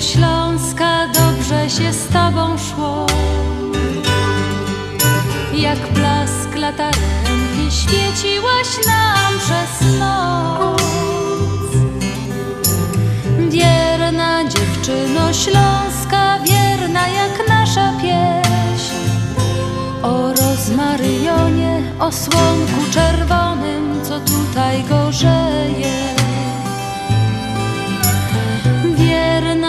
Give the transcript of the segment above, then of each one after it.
Śląska, dobrze się z tobą szło. Jak blask latarenki świeciłaś nam przez noc. Wierna dziewczyno Śląska, wierna jak nasza pieśń. O rozmaryjonie, o słonku czerwonym, co tutaj gorzeje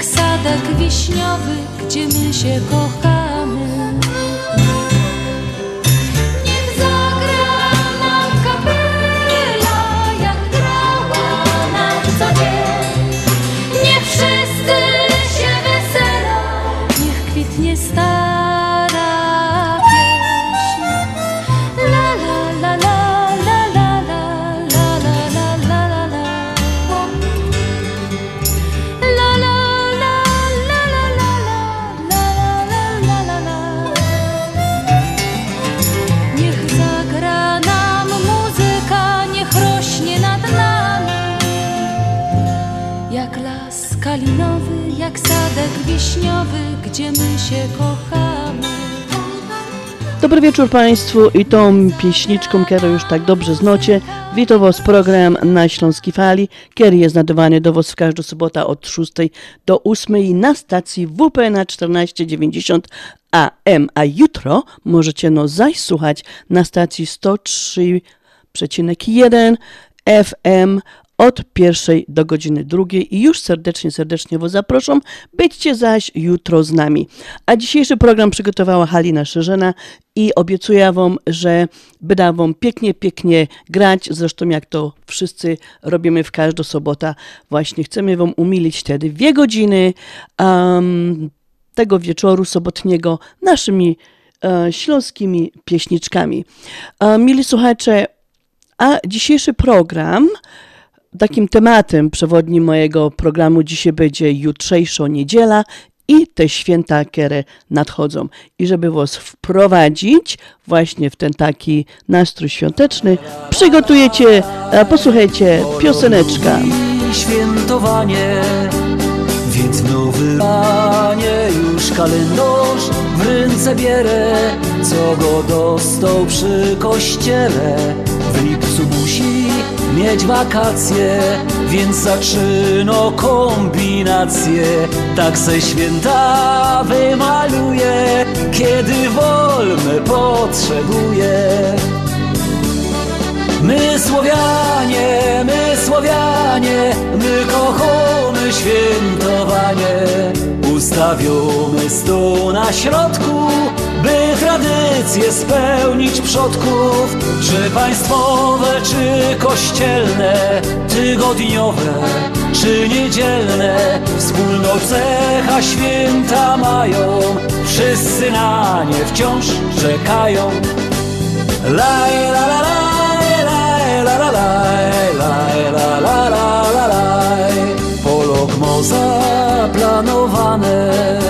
jak sadek wiśniowy, gdzie my się kochamy wiśniowy, gdzie my się kochamy. Dobry wieczór Państwu i tą pieśniczką, którą już tak dobrze znacie, witam Was program na Śląskiej Fali, który jest nadawany do Was w każdą sobotę od 6 do 8 na stacji WP na 1490 AM, a jutro możecie no zaś słuchać na stacji 103,1 FM od pierwszej do godziny drugiej i już serdecznie, serdecznie Was zapraszam. Byćcie zaś jutro z nami. A dzisiejszy program przygotowała Halina Szerzena i obiecuję Wam, że będę Wam pięknie, pięknie grać. Zresztą jak to wszyscy robimy w każdą sobotę. Właśnie chcemy Wam umilić wtedy dwie godziny um, tego wieczoru sobotniego naszymi e, śląskimi pieśniczkami. E, mili słuchacze, a dzisiejszy program takim tematem przewodnim mojego programu dzisiaj będzie jutrzejsza niedziela i te święta, które nadchodzą. I żeby Was wprowadzić właśnie w ten taki nastrój świąteczny, przygotujecie, e, posłuchajcie pioseneczka. Świętowanie, więc nowy panie już kalendarz w ręce bierę, co go dostał przy kościele. W lipcu musi mieć wakacje, więc zaczyno kombinacje. Tak se święta wymaluje, kiedy wolne potrzebuje. My Słowianie, my Słowianie, my kochamy świętowanie. Ustawiamy stół na środku, by tradycje spełnić przodków. Czy państwowe, czy kościelne, tygodniowe, czy niedzielne, wspólną cecha święta mają. Wszyscy na nie wciąż czekają. Laj, la, la, laj, la la la la la Polok moza planowane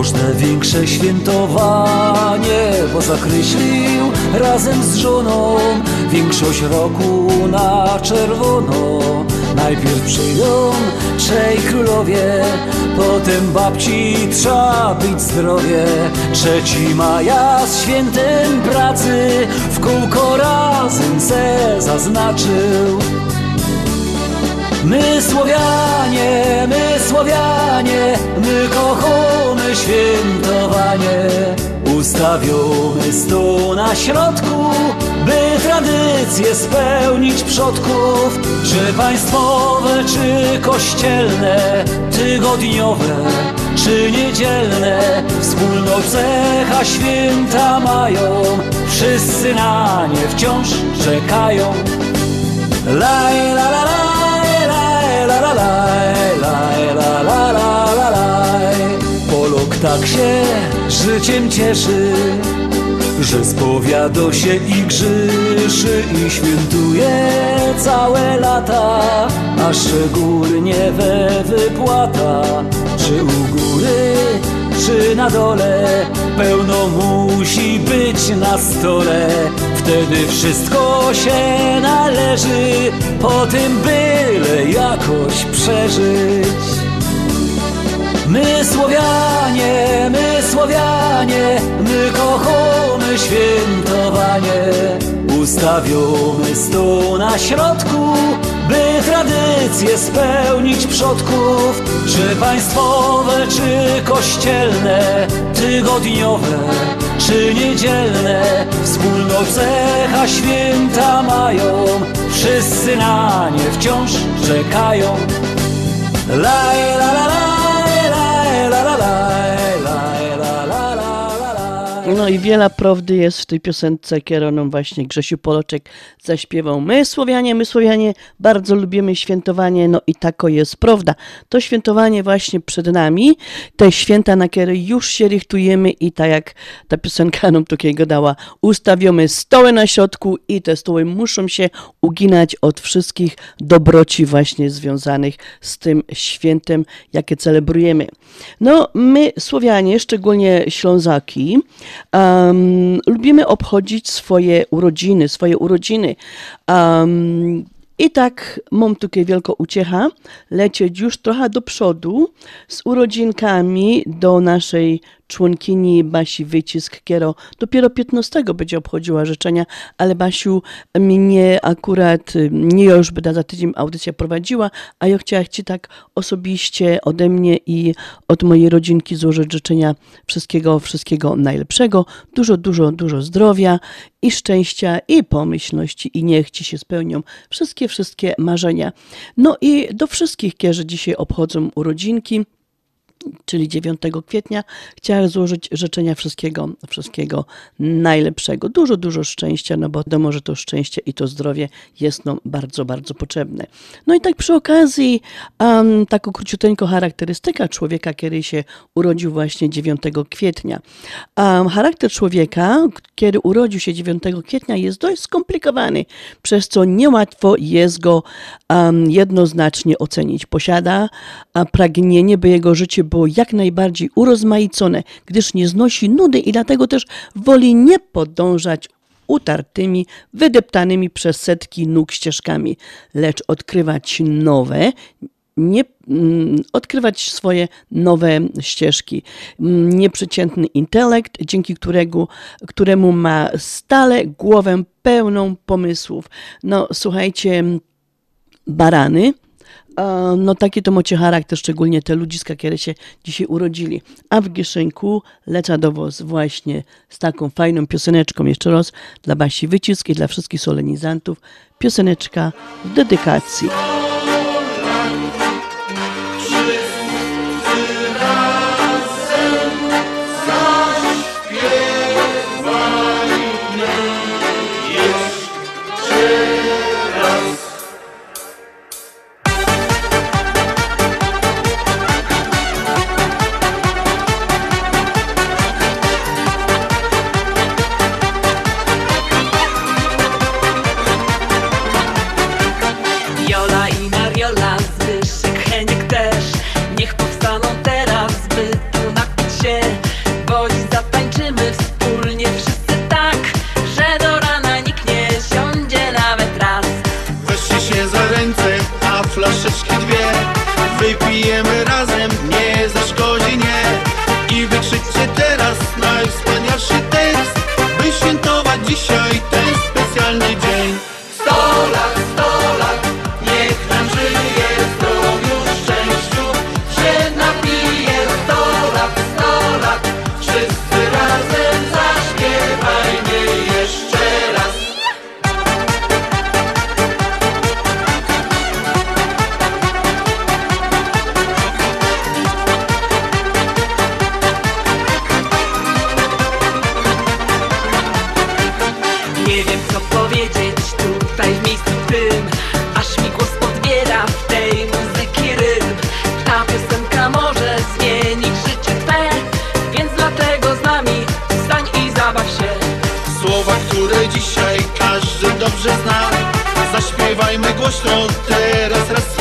Każde większe świętowanie Bo zakreślił razem z żoną Większość roku na czerwono Najpierw przyjdą trzej królowie Potem babci trzeba być zdrowie Trzeci maja z świętym pracy w kółko razem se zaznaczył. My Słowianie, my Słowianie, my kochamy świętowanie. Ustawiony stół na środku, by tradycje spełnić przodków. Czy państwowe, czy kościelne, tygodniowe, czy niedzielne, wspólną cecha święta mają. Wszyscy na nie wciąż czekają. Laj, la, la, laj, Polok tak się życiem cieszy, że spowiada się i grzyszy i świętuje całe lata, a szczególnie we wypłata, czy u góry, czy na dole, pełno musi być na stole. Wtedy wszystko się należy, po tym byle jakoś przeżyć. My Słowianie, my Słowianie, my kochamy świętowanie. Ustawiony stół na środku, by tradycje spełnić przodków. Czy państwowe, czy kościelne, tygodniowe, czy niedzielne, wspólną cecha święta mają. Wszyscy na nie wciąż czekają. Laj, la, la, laj, No i wiele prawdy jest w tej piosence, którą właśnie Grzesiu Poloczek zaśpiewał. My Słowianie, my Słowianie bardzo lubimy świętowanie, no i tako jest prawda. To świętowanie właśnie przed nami, te święta, na które już się richtujemy i tak jak ta piosenka nam takiego dała, ustawiamy stoły na środku i te stoły muszą się uginać od wszystkich dobroci właśnie związanych z tym świętem, jakie celebrujemy. No, my Słowianie, szczególnie Ślązaki, um, lubimy obchodzić swoje urodziny, swoje urodziny. Um, i tak mam tutaj wielką uciecha lecieć już trochę do przodu z urodzinkami do naszej członkini Basi Wycisk, kiero dopiero 15 będzie obchodziła życzenia, ale Basiu mnie akurat, nie już by za tydzień audycja prowadziła, a ja chciała Ci tak osobiście ode mnie i od mojej rodzinki złożyć życzenia wszystkiego, wszystkiego najlepszego, dużo, dużo, dużo zdrowia i szczęścia i pomyślności i niech Ci się spełnią wszystkie, wszystkie marzenia. No i do wszystkich, którzy dzisiaj obchodzą urodzinki, czyli 9 kwietnia, chciałem złożyć życzenia wszystkiego, wszystkiego najlepszego. Dużo, dużo szczęścia, no bo wiadomo, że to szczęście i to zdrowie jest nam bardzo, bardzo potrzebne. No i tak przy okazji, um, taką króciuteńką charakterystyka człowieka, który się urodził właśnie 9 kwietnia. Um, charakter człowieka, kiedy urodził się 9 kwietnia jest dość skomplikowany, przez co niełatwo jest go um, jednoznacznie ocenić. Posiada pragnienie, by jego życie było jak najbardziej urozmaicone, gdyż nie znosi nudy i dlatego też woli nie podążać utartymi, wydeptanymi przez setki nóg ścieżkami, lecz odkrywać nowe, nie, mm, odkrywać swoje nowe ścieżki. Mm, Nieprzeciętny intelekt, dzięki którego, któremu ma stale głowę pełną pomysłów. No słuchajcie, barany, no taki to macie charakter, szczególnie te ludziska, które się dzisiaj urodzili. A w Gieszenku leca do was właśnie z taką fajną pioseneczką, jeszcze raz dla Basi Wycisk i dla wszystkich solenizantów, pioseneczka w dedykacji. pijemy razem, nie zaszkodzi, nie. I wykrzyczcie teraz najwspanialszy tekst By świętować dzisiaj ten dobrze znał Zaśpiewajmy głośno teraz raz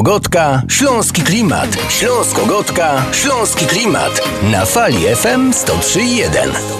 Śląskogodka, Śląski Klimat. Śląskogodka, Śląski Klimat. Na fali FM 103.1.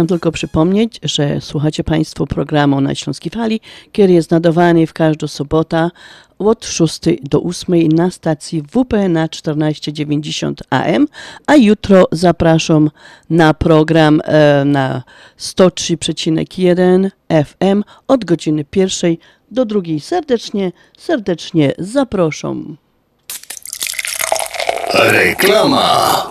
Chciałam tylko przypomnieć, że słuchacie Państwo programu na Śląskiej Fali, który jest nadawany w każdą sobotę od 6 do 8 na stacji WP na 1490 AM, a jutro zapraszam na program e, na 103,1 FM od godziny pierwszej do drugiej. Serdecznie, serdecznie zapraszam. Reklama.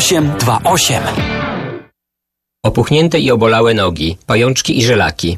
0828. Opuchnięte i obolałe nogi, pajączki i żelaki,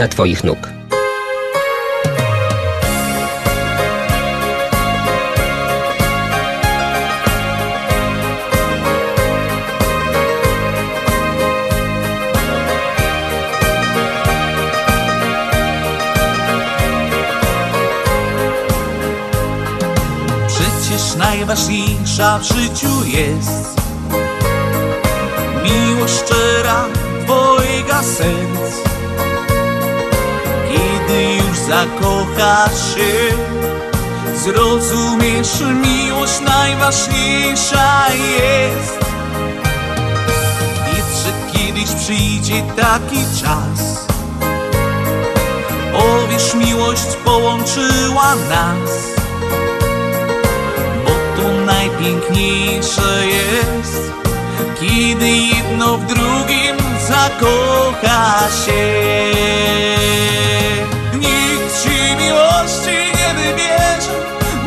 Twoich nóg. Przecież najważniejsza w życiu jest Miłość szczera dwojga serc zakochasz się. Zrozumiesz, miłość najważniejsza jest. Wiedz, kiedyś przyjdzie taki czas O wiesz, miłość połączyła nas. Bo to najpiękniejsze jest, kiedy jedno w drugim zakocha się.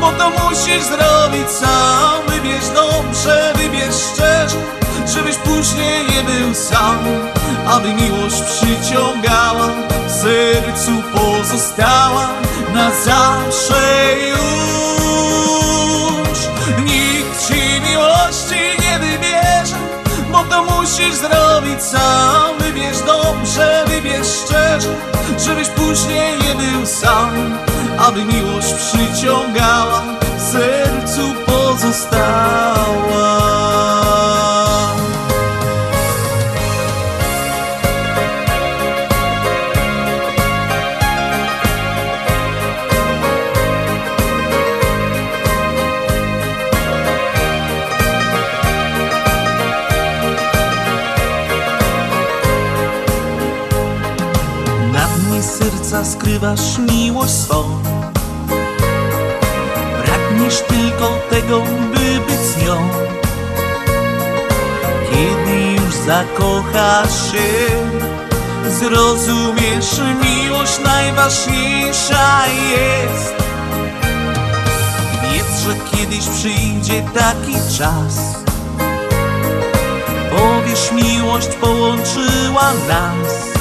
Bo to musisz zrobić sam. Wybierz dobrze, wybierz szczerze, żebyś później nie był sam, aby miłość przyciągała, w sercu pozostała. na zawsze już. Musisz zrobić sam. Wybierz dobrze, wybierz szczerze, żebyś później nie był sam, aby miłość przyciągała, w sercu pozostała. Serca skrywasz miłość swą. Pragniesz tylko tego, by być z nią. Kiedy już zakochasz się Zrozumiesz, miłość najważniejsza jest. Wiedz, że kiedyś przyjdzie taki czas. Powiesz, miłość połączyła nas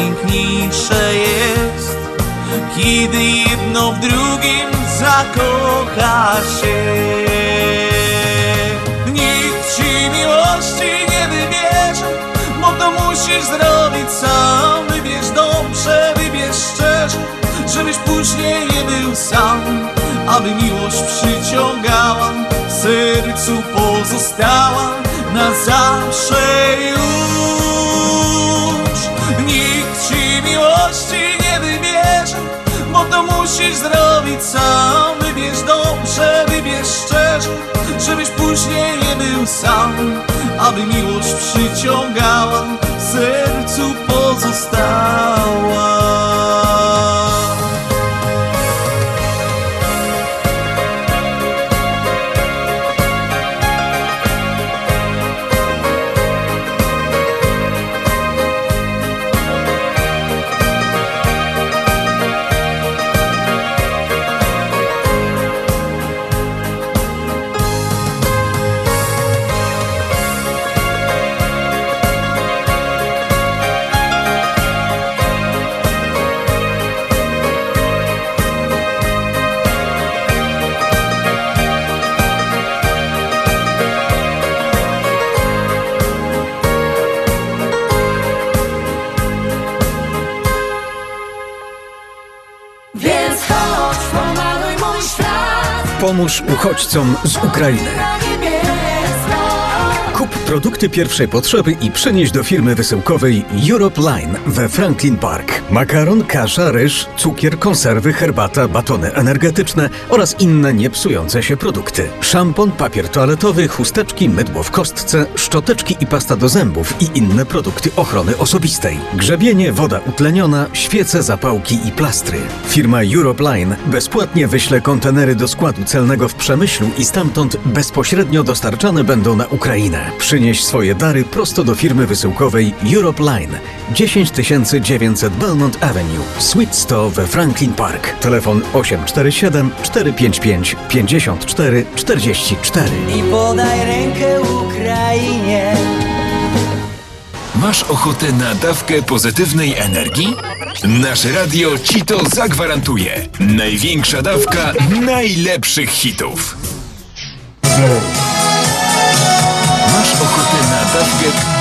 najpiękniejsze jest, kiedy jedno w drugim zakocha się. Nikt ci miłości nie wybierze, bo to musisz zrobić sam. Wybierz dobrze, wybierz szczerze, żebyś później nie był sam, aby miłość przyciągała, w sercu pozostała na zawsze już. Musisz zrobić sam. Wybierz dobrze, wybierz szczerze, żebyś później nie był sam, aby miłość przyciągała, w sercu pozostała. Pomóż uchodźcom z Ukrainy. Kup produkty pierwszej potrzeby i przynieś do firmy wysyłkowej Europe Line we Franklin Park. Makaron, kasza, ryż, cukier, konserwy, herbata, batony energetyczne oraz inne niepsujące się produkty. Szampon, papier toaletowy, chusteczki, mydło w kostce, szczoteczki i pasta do zębów i inne produkty ochrony osobistej. Grzebienie, woda utleniona, świece, zapałki i plastry. Firma Europe Line bezpłatnie wyśle kontenery do składu celnego w Przemyślu i stamtąd bezpośrednio dostarczane będą na Ukrainę. Przynieś swoje dary prosto do firmy wysyłkowej Europe Line 10900 Belmont Avenue, Suite 100 we Franklin Park. Telefon 847 455 54 44. I podaj rękę Ukrainie. Masz ochotę na dawkę pozytywnej energii? Nasze radio ci to zagwarantuje. Największa dawka najlepszych hitów. Masz ochotę na dawkę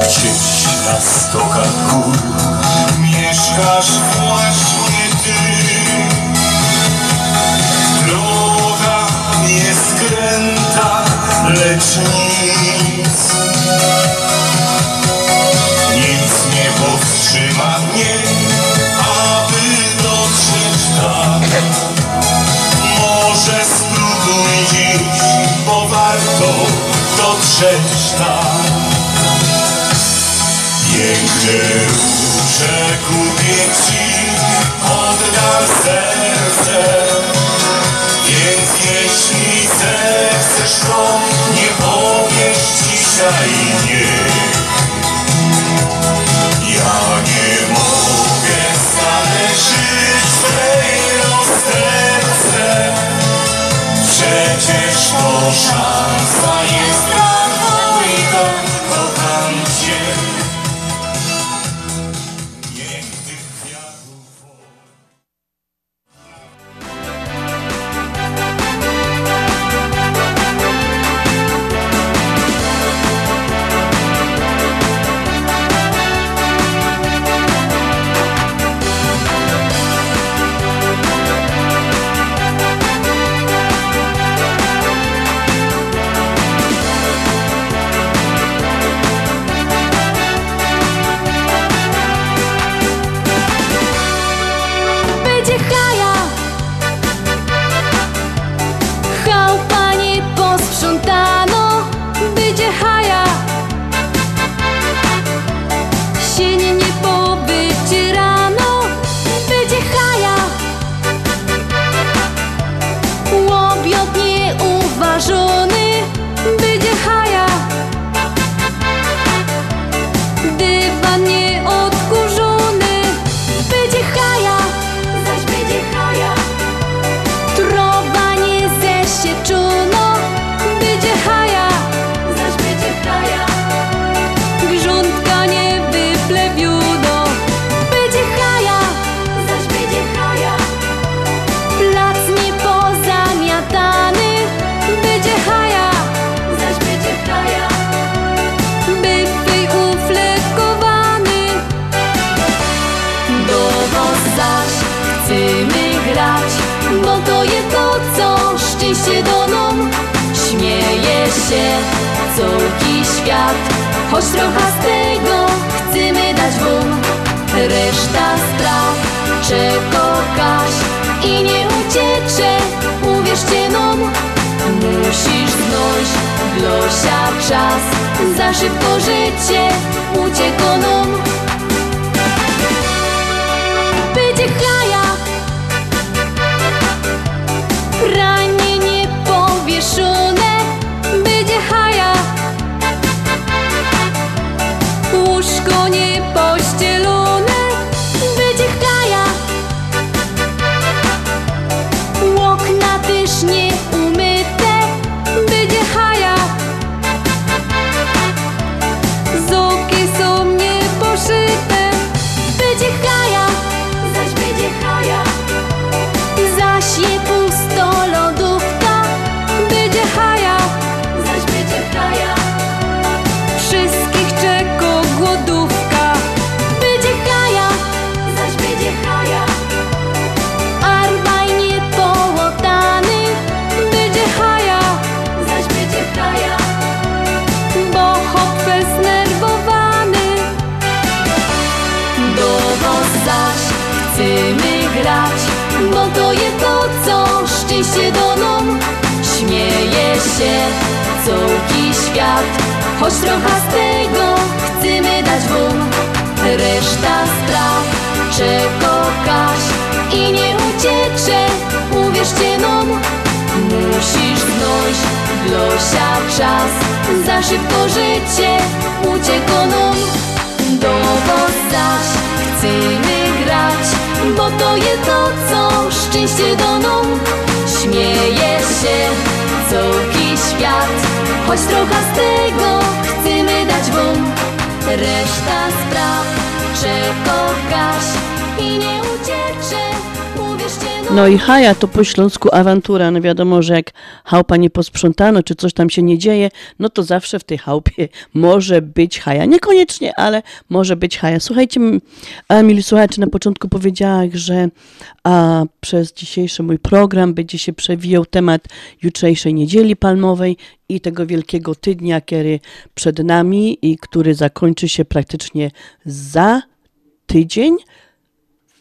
Gdzieś na stokach gór mieszkasz właśnie ty. Droga jest kręta, lecz nic. Nic nie powstrzyma mnie, aby dotrzeć tak. Może spróbuj dziś, bo warto dotrzeć tak. Piękne róże kupię ci, oddam serce. Więc jeśli zechcesz, to nie powiesz dzisiaj nie. Haja to po śląsku awantura. No wiadomo, że jak chałupa nie posprzątano, czy coś tam się nie dzieje, no to zawsze w tej chałupie może być haja. Niekoniecznie, ale może być haja. Słuchajcie, mili słuchacze, na początku powiedziałam, że a, przez dzisiejszy mój program będzie się przewijał temat jutrzejszej niedzieli palmowej i tego wielkiego tydnia, który przed nami i który zakończy się praktycznie za tydzień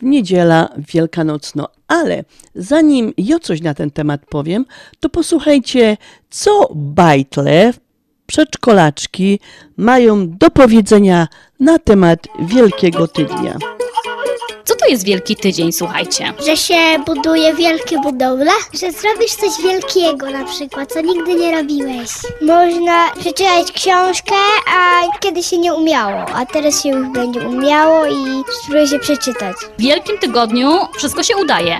niedziela wielkanocno. Ale zanim ja coś na ten temat powiem, to posłuchajcie, co bajtle, przedszkolaczki mają do powiedzenia na temat Wielkiego Tydnia. Co to jest Wielki Tydzień, słuchajcie? Że się buduje wielkie budowle? Że zrobisz coś wielkiego na przykład, co nigdy nie robiłeś. Można przeczytać książkę, a kiedyś się nie umiało, a teraz się już będzie umiało i spróbuję się przeczytać. W Wielkim Tygodniu wszystko się udaje.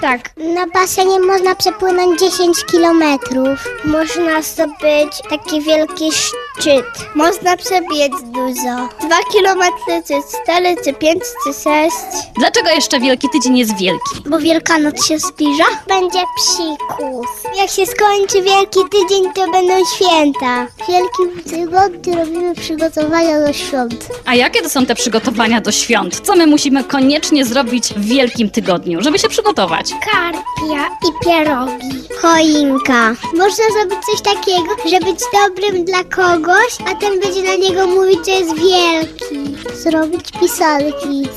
Tak. Na basenie można przepłynąć 10 kilometrów. Można zdobyć taki wielki szczyt. Można przebiec dużo. 2 kilometry, czy 4, czy 5, czy 6. Dlaczego jeszcze Wielki Tydzień jest wielki? Bo Wielkanoc się zbliża. Będzie psikus. Jak się skończy Wielki Tydzień, to będą święta. W Wielkim Tygodniu robimy przygotowania do świąt. A jakie to są te przygotowania do świąt? Co my musimy koniecznie zrobić w Wielkim Tygodniu, żeby się przygotować? Karpia i pierogi. Choinka. Można zrobić coś takiego, że być dobrym dla kogoś, a ten będzie na niego mówić, że jest wielki. Zrobić pisanki.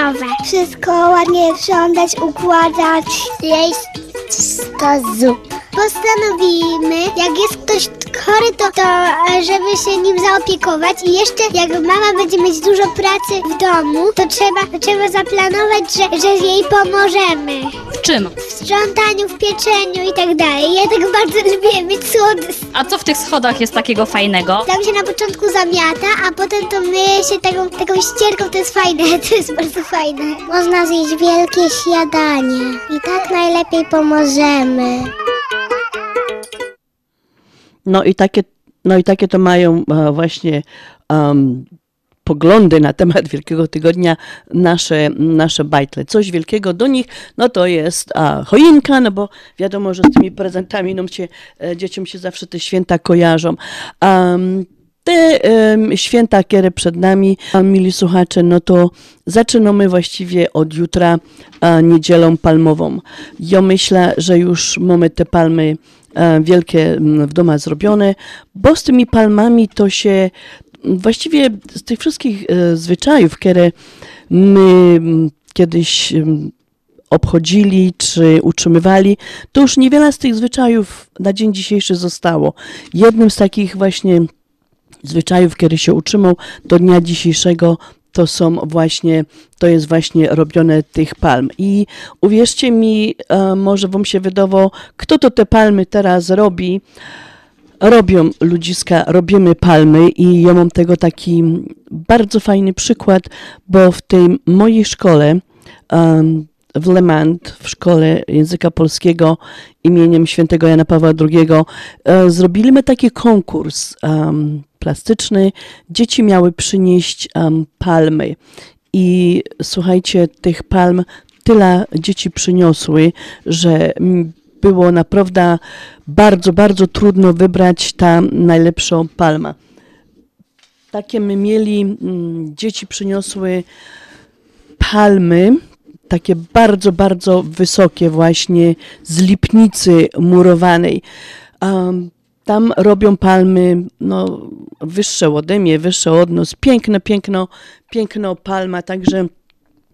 Steropianowe. Wszystko ładnie sprzątać, układać. Jeść 100 zup. Postanowimy, jak jest ktoś chory, to, to żeby się nim zaopiekować i jeszcze jak mama będzie mieć dużo pracy w domu, to trzeba, to trzeba zaplanować, że, że jej pomożemy. W czym? W sprzątaniu, w pieczeniu i tak dalej. Ja tak bardzo lubię mieć słodycz. A co w tych schodach jest takiego fajnego? Tam się na początku zamiata, a potem to myje się taką, taką ścierką, to jest fajne, to jest bardzo fajne. Można zjeść wielkie śniadanie i tak najlepiej pomożemy. No i takie, no i takie to mają e, właśnie em, poglądy na temat Wielkiego Tygodnia nasze, nasze bajtle. Coś wielkiego do nich, no to jest a, choinka, no bo wiadomo, że z tymi prezentami no, się, e, dzieciom się zawsze te święta kojarzą. Em, te święta, które przed nami, a, mili słuchacze, no to zaczynamy właściwie od jutra a, niedzielą palmową. Ja myślę, że już mamy te palmy e, wielkie w domach zrobione, bo z tymi palmami to się właściwie z tych wszystkich e, zwyczajów, które my m, kiedyś m, obchodzili czy utrzymywali, to już niewiele z tych zwyczajów na dzień dzisiejszy zostało. Jednym z takich właśnie zwyczajów, które się utrzymał do dnia dzisiejszego, to są właśnie, to jest właśnie robione tych palm. I uwierzcie mi, e, może wam się wydawało, kto to te palmy teraz robi. Robią ludziska, robimy palmy i ja mam tego taki bardzo fajny przykład, bo w tej mojej szkole w Le Mans, w szkole języka polskiego imieniem świętego Jana Pawła II, e, zrobiliśmy taki konkurs em, plastyczny. Dzieci miały przynieść em, palmy i słuchajcie, tych palm tyle dzieci przyniosły, że było naprawdę bardzo, bardzo trudno wybrać ta najlepszą palma. Takie my mieli, dzieci przyniosły palmy, takie bardzo, bardzo wysokie właśnie z lipnicy murowanej. Um, tam robią palmy no, wyższe ode mnie, wyższe od nas. Piękne, piękno, piękno palma, także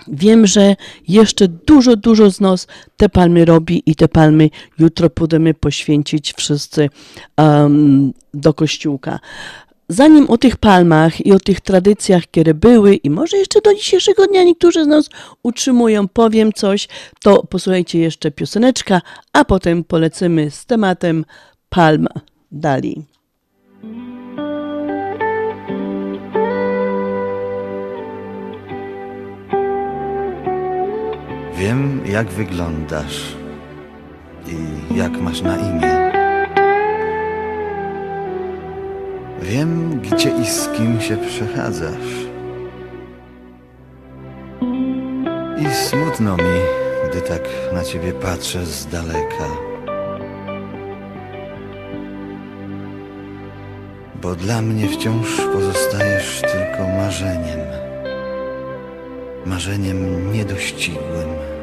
wiem, że jeszcze dużo, dużo z nas te palmy robi i te palmy jutro pójdziemy poświęcić wszyscy um, do kościółka. Zanim o tych palmach i o tych tradycjach, które były i może jeszcze do dzisiejszego dnia niektórzy z nas utrzymują, powiem coś, to posłuchajcie jeszcze pioseneczka, a potem polecimy z tematem palm dalej. Wiem, jak wyglądasz i jak masz na imię. Wiem, gdzie i z kim się przechadzasz. I smutno mi, gdy tak na ciebie patrzę z daleka. Bo dla mnie wciąż pozostajesz tylko marzeniem. Marzeniem niedościgłym.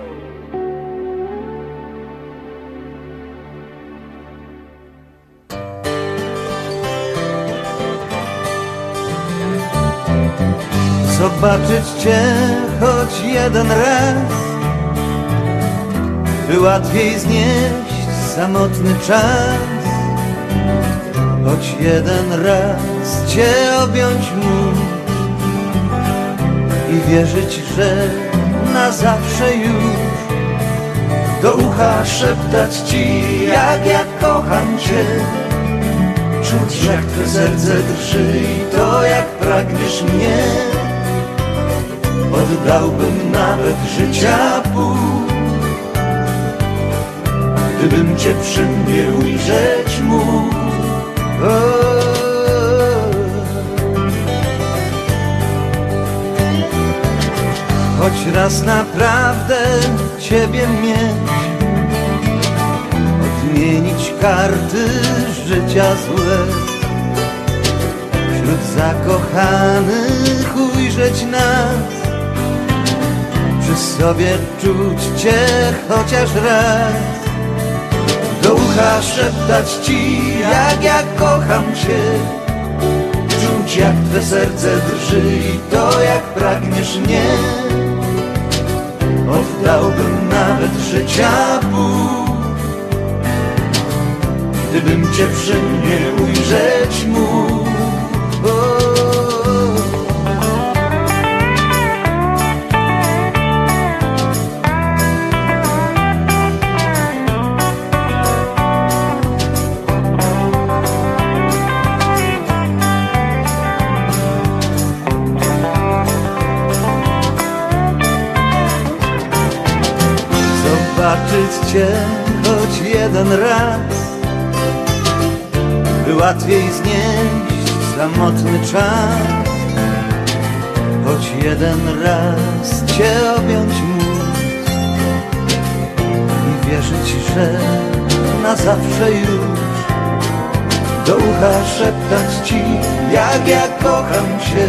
Zobaczyć Cię choć jeden raz. By łatwiej znieść samotny czas. Choć jeden raz Cię objąć móc I wierzyć, że na zawsze już Do ucha szeptać Ci jak ja kocham Cię. Czuć jak Twe serce drży i to jak pragniesz mnie Oddałbym nawet życia pół Gdybym Cię przy mnie ujrzeć mógł. Choć raz naprawdę Ciebie mieć Odmienić karty życia złe Wśród zakochanych ujrzeć nas przy sobie czuć Cię chociaż raz. Do ucha szeptać Ci jak ja kocham Cię. Czuć jak Twe serce drży i to jak pragniesz mnie. Oddałbym nawet życia pół. Gdybym Cię przy mnie ujrzeć mógł zobaczyć Cię choć jeden raz By łatwiej znieść samotny czas. Choć jeden raz Cię objąć móc I wierzyć, że na zawsze już Do ucha szeptać Ci jak ja kocham Cię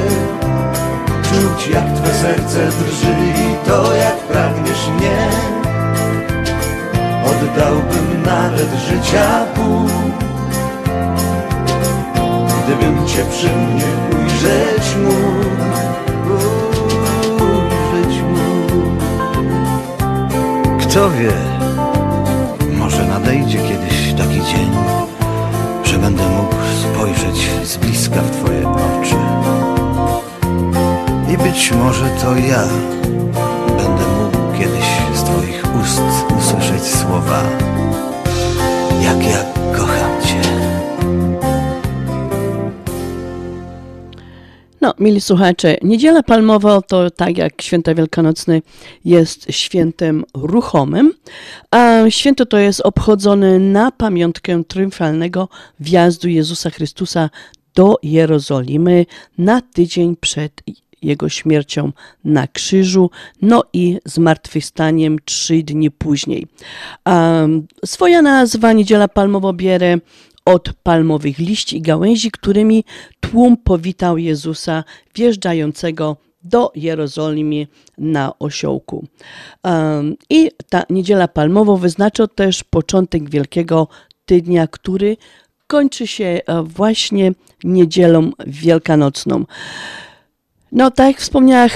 Czuć jak Twe serce drży i to jak pragniesz mnie Oddałbym nawet życia pół Gdybym cię przy mnie ujrzeć mógł Ujrzeć mógł. Kto wie, może nadejdzie kiedyś taki dzień Że będę mógł spojrzeć z bliska w twoje oczy. I być może to ja słowa. Jak ja kocham cię. No, mili słuchacze, Niedziela Palmowa to tak jak Święta Wielkanocne jest świętem ruchomym, a święto to jest obchodzone na pamiątkę triumfalnego wjazdu Jezusa Chrystusa do Jerozolimy na tydzień przed jego śmiercią na krzyżu, no i zmartwychwstaniem trzy dni później. Um, swoja nazwa Niedziela Palmowa bierze od palmowych liści i gałęzi, którymi tłum powitał Jezusa wjeżdżającego do Jerozolimy na osiołku. Um, I ta niedziela palmowa wyznacza też początek Wielkiego Tydnia, który kończy się e, właśnie niedzielą wielkanocną. No, tak jak wspomniałam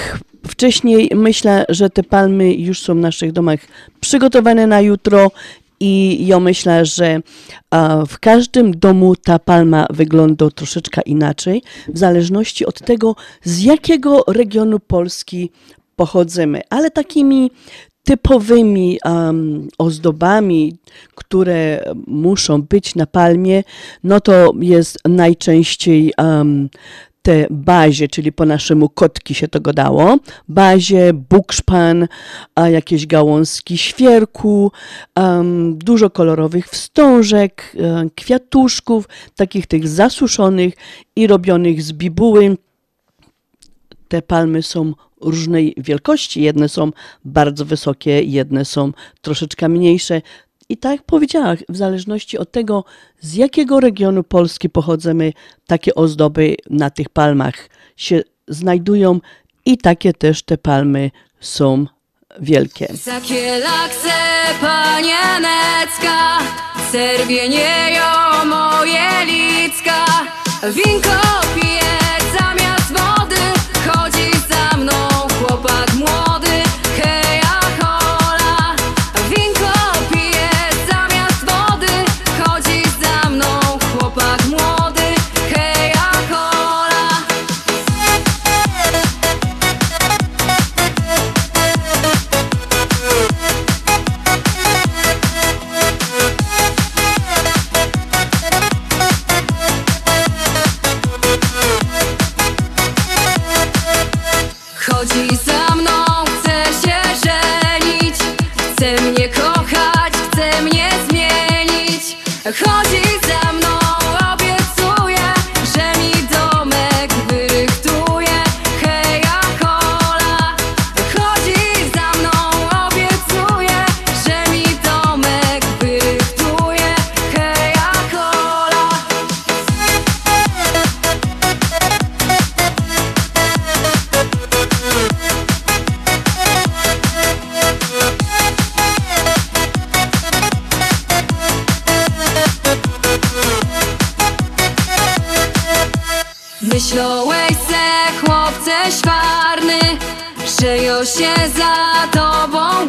wcześniej, myślę, że te palmy już są w naszych domach przygotowane na jutro i ja myślę, że w każdym domu ta palma wygląda troszeczkę inaczej, w zależności od tego, z jakiego regionu Polski pochodzimy. Ale takimi typowymi um, ozdobami, które muszą być na palmie, no to jest najczęściej um, te bazie, czyli po naszemu kotki się to gadało, bazie, bukszpan, a jakieś gałązki świerku, um, dużo kolorowych wstążek, um, kwiatuszków, takich tych zasuszonych i robionych z bibuły. Te palmy są różnej wielkości. Jedne są bardzo wysokie, jedne są troszeczkę mniejsze. I tak jak powiedziałam, w zależności od tego, z jakiego regionu Polski pochodzimy, takie ozdoby na tych palmach się znajdują i takie też te palmy są wielkie. Zakielakse panienecka, serwieniejo moje licka, winko pije zamiast wody, chodzi za mną chłopak Chodzi Myślałeś se, chłopcze szwarny, już się za tobą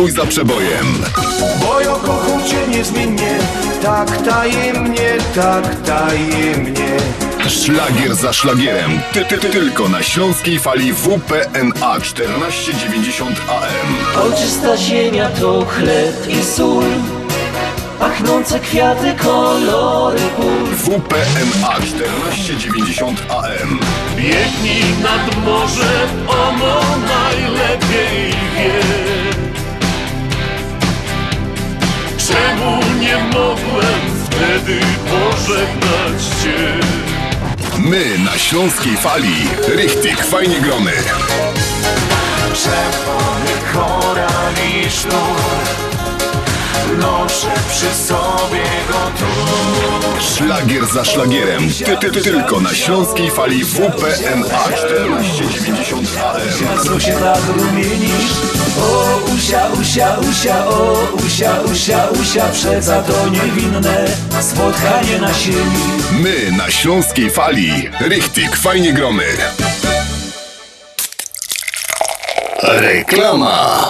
Przebój za przebojem. Bo ja kocham cię niezmiennie Tak tajemnie, tak tajemnie Szlagier za szlagierem. Ty, ty, ty, tylko na śląskiej fali WPNA 1490 AM. Ojczysta ziemia to chleb i sól Pachnące kwiaty, kolory pól WPNA 1490 AM. Biegnij nad morze, ono najlepiej wie Czemu nie mogłem wtedy pożegnać cię? My na śląskiej fali. Richtig, fajnie gromy. Czerwony koral i sznur Noszę przy sobie go tu Szlagier za szlagierem. Ty, ty, ty, tylko na śląskiej fali WPNA 1490 AM. Co się tak rumienisz? O usia, usia, usia, o usia, usia, usia Przeca to niewinne spotkanie na sieni My na śląskiej fali. Richtig, fajnie gromy. Reklama.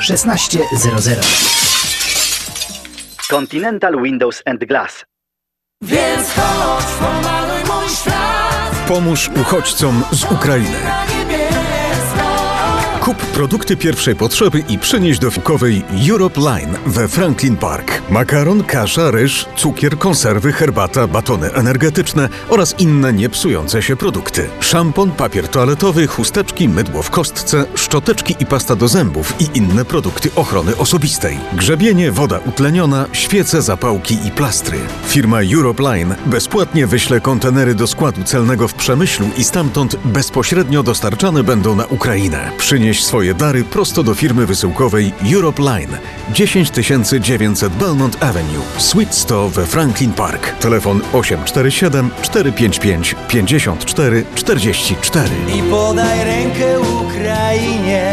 1600. Continental Windows and Glass. Więc chodź, pomaluj mój świat Pomóż uchodźcom z Ukrainy. Kup produkty pierwszej potrzeby i przynieś do fikowej Europe Line we Franklin Park. Makaron, kasza, ryż, cukier, konserwy, herbata, batony energetyczne oraz inne niepsujące się produkty. Szampon, papier toaletowy, chusteczki, mydło w kostce, szczoteczki i pasta do zębów i inne produkty ochrony osobistej. Grzebienie, woda utleniona, świece, zapałki i plastry. Firma Europe Line bezpłatnie wyśle kontenery do składu celnego w Przemyślu i stamtąd bezpośrednio dostarczane będą na Ukrainę. Przynieś swoje dary prosto do firmy wysyłkowej Europe Line 10900 Belmont Avenue, Suite 100 we Franklin Park. Telefon 847 455 54 44. I podaj rękę Ukrainie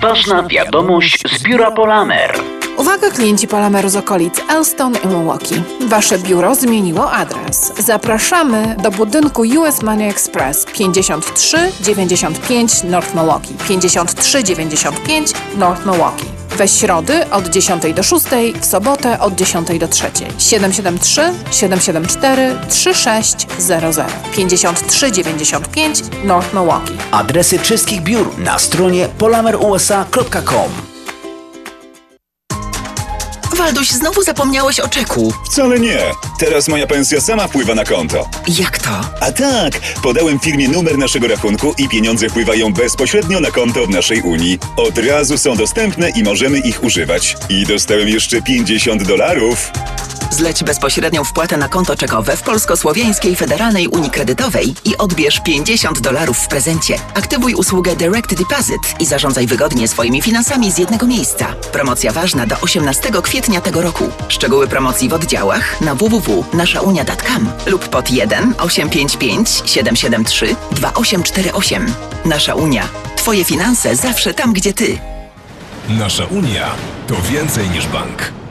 Ważna wiadomość z biura Polamer. Uwaga klienci Palameru z okolic Elston i Milwaukee. Wasze biuro zmieniło adres. Zapraszamy do budynku US Money Express 5395 North Milwaukee. 5395 North Milwaukee. We środy od 10 do 6, w sobotę od 10 do 3. 773 774 3600 5395 North Milwaukee. Adresy wszystkich biur na stronie polamerusa.com. Walduś, znowu zapomniałeś o czeku. Wcale nie. Teraz moja pensja sama wpływa na konto. Jak to? A tak, podałem firmie numer naszego rachunku i pieniądze wpływają bezpośrednio na konto w naszej Unii. Od razu są dostępne i możemy ich używać. I dostałem jeszcze 50 dolarów. Zleć bezpośrednią wpłatę na konto czekowe w Polsko-Słowiańskiej Federalnej Unii Kredytowej i odbierz 50 dolarów w prezencie. Aktywuj usługę Direct Deposit i zarządzaj wygodnie swoimi finansami z jednego miejsca. Promocja ważna do 18 kwietnia tego roku. Szczegóły promocji w oddziałach na www.naszaunia.com lub pod 1 855 773 2848. Nasza Unia. Twoje finanse zawsze tam, gdzie ty. Nasza Unia to więcej niż bank.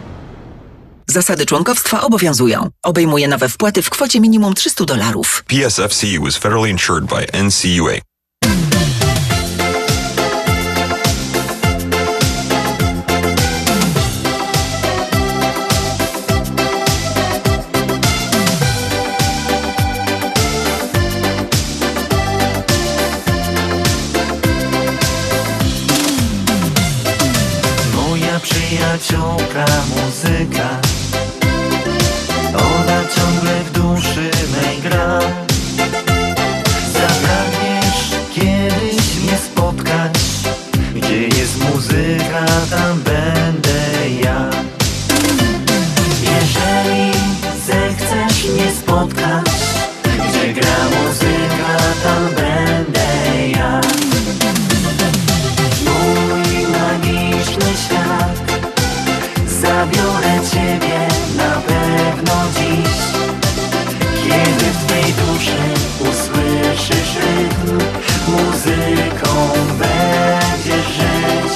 Zasady członkowstwa obowiązują. Obejmuje nowe wpłaty w kwocie minimum 300 dolarów. PSFCU is federally insured by NCUA. Moja przyjaciółka muzyka tam będę ja. Mój magiczny świat Zabiorę Ciebie na pewno dziś. Kiedy w tej duszy usłyszysz rytm Muzyką będziesz żyć.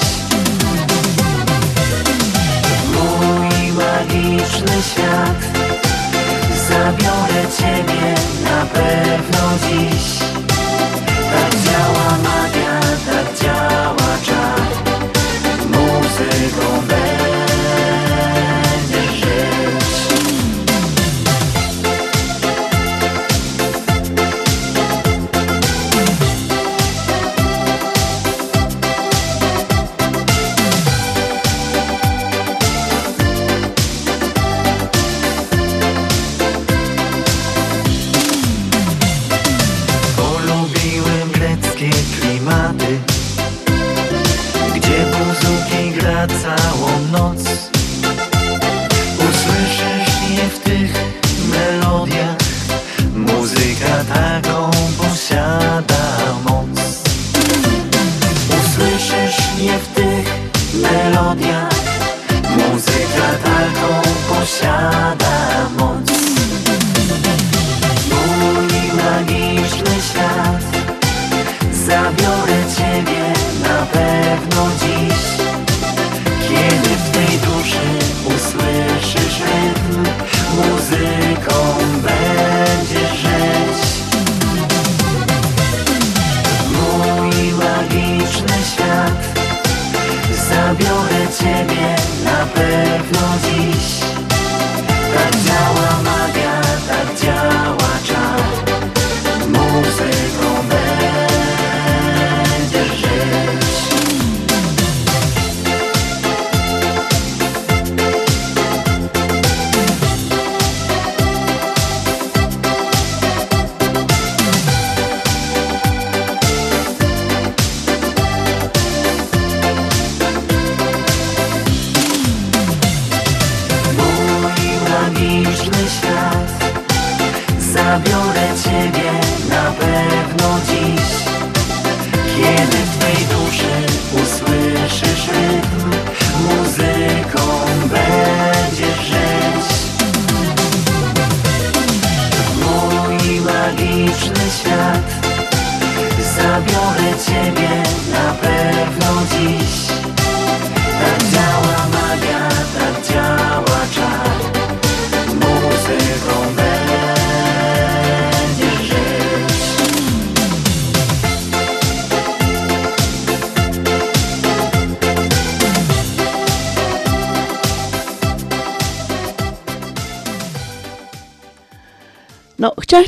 Mój magiczny świat Zabiorę Ciebie na pewno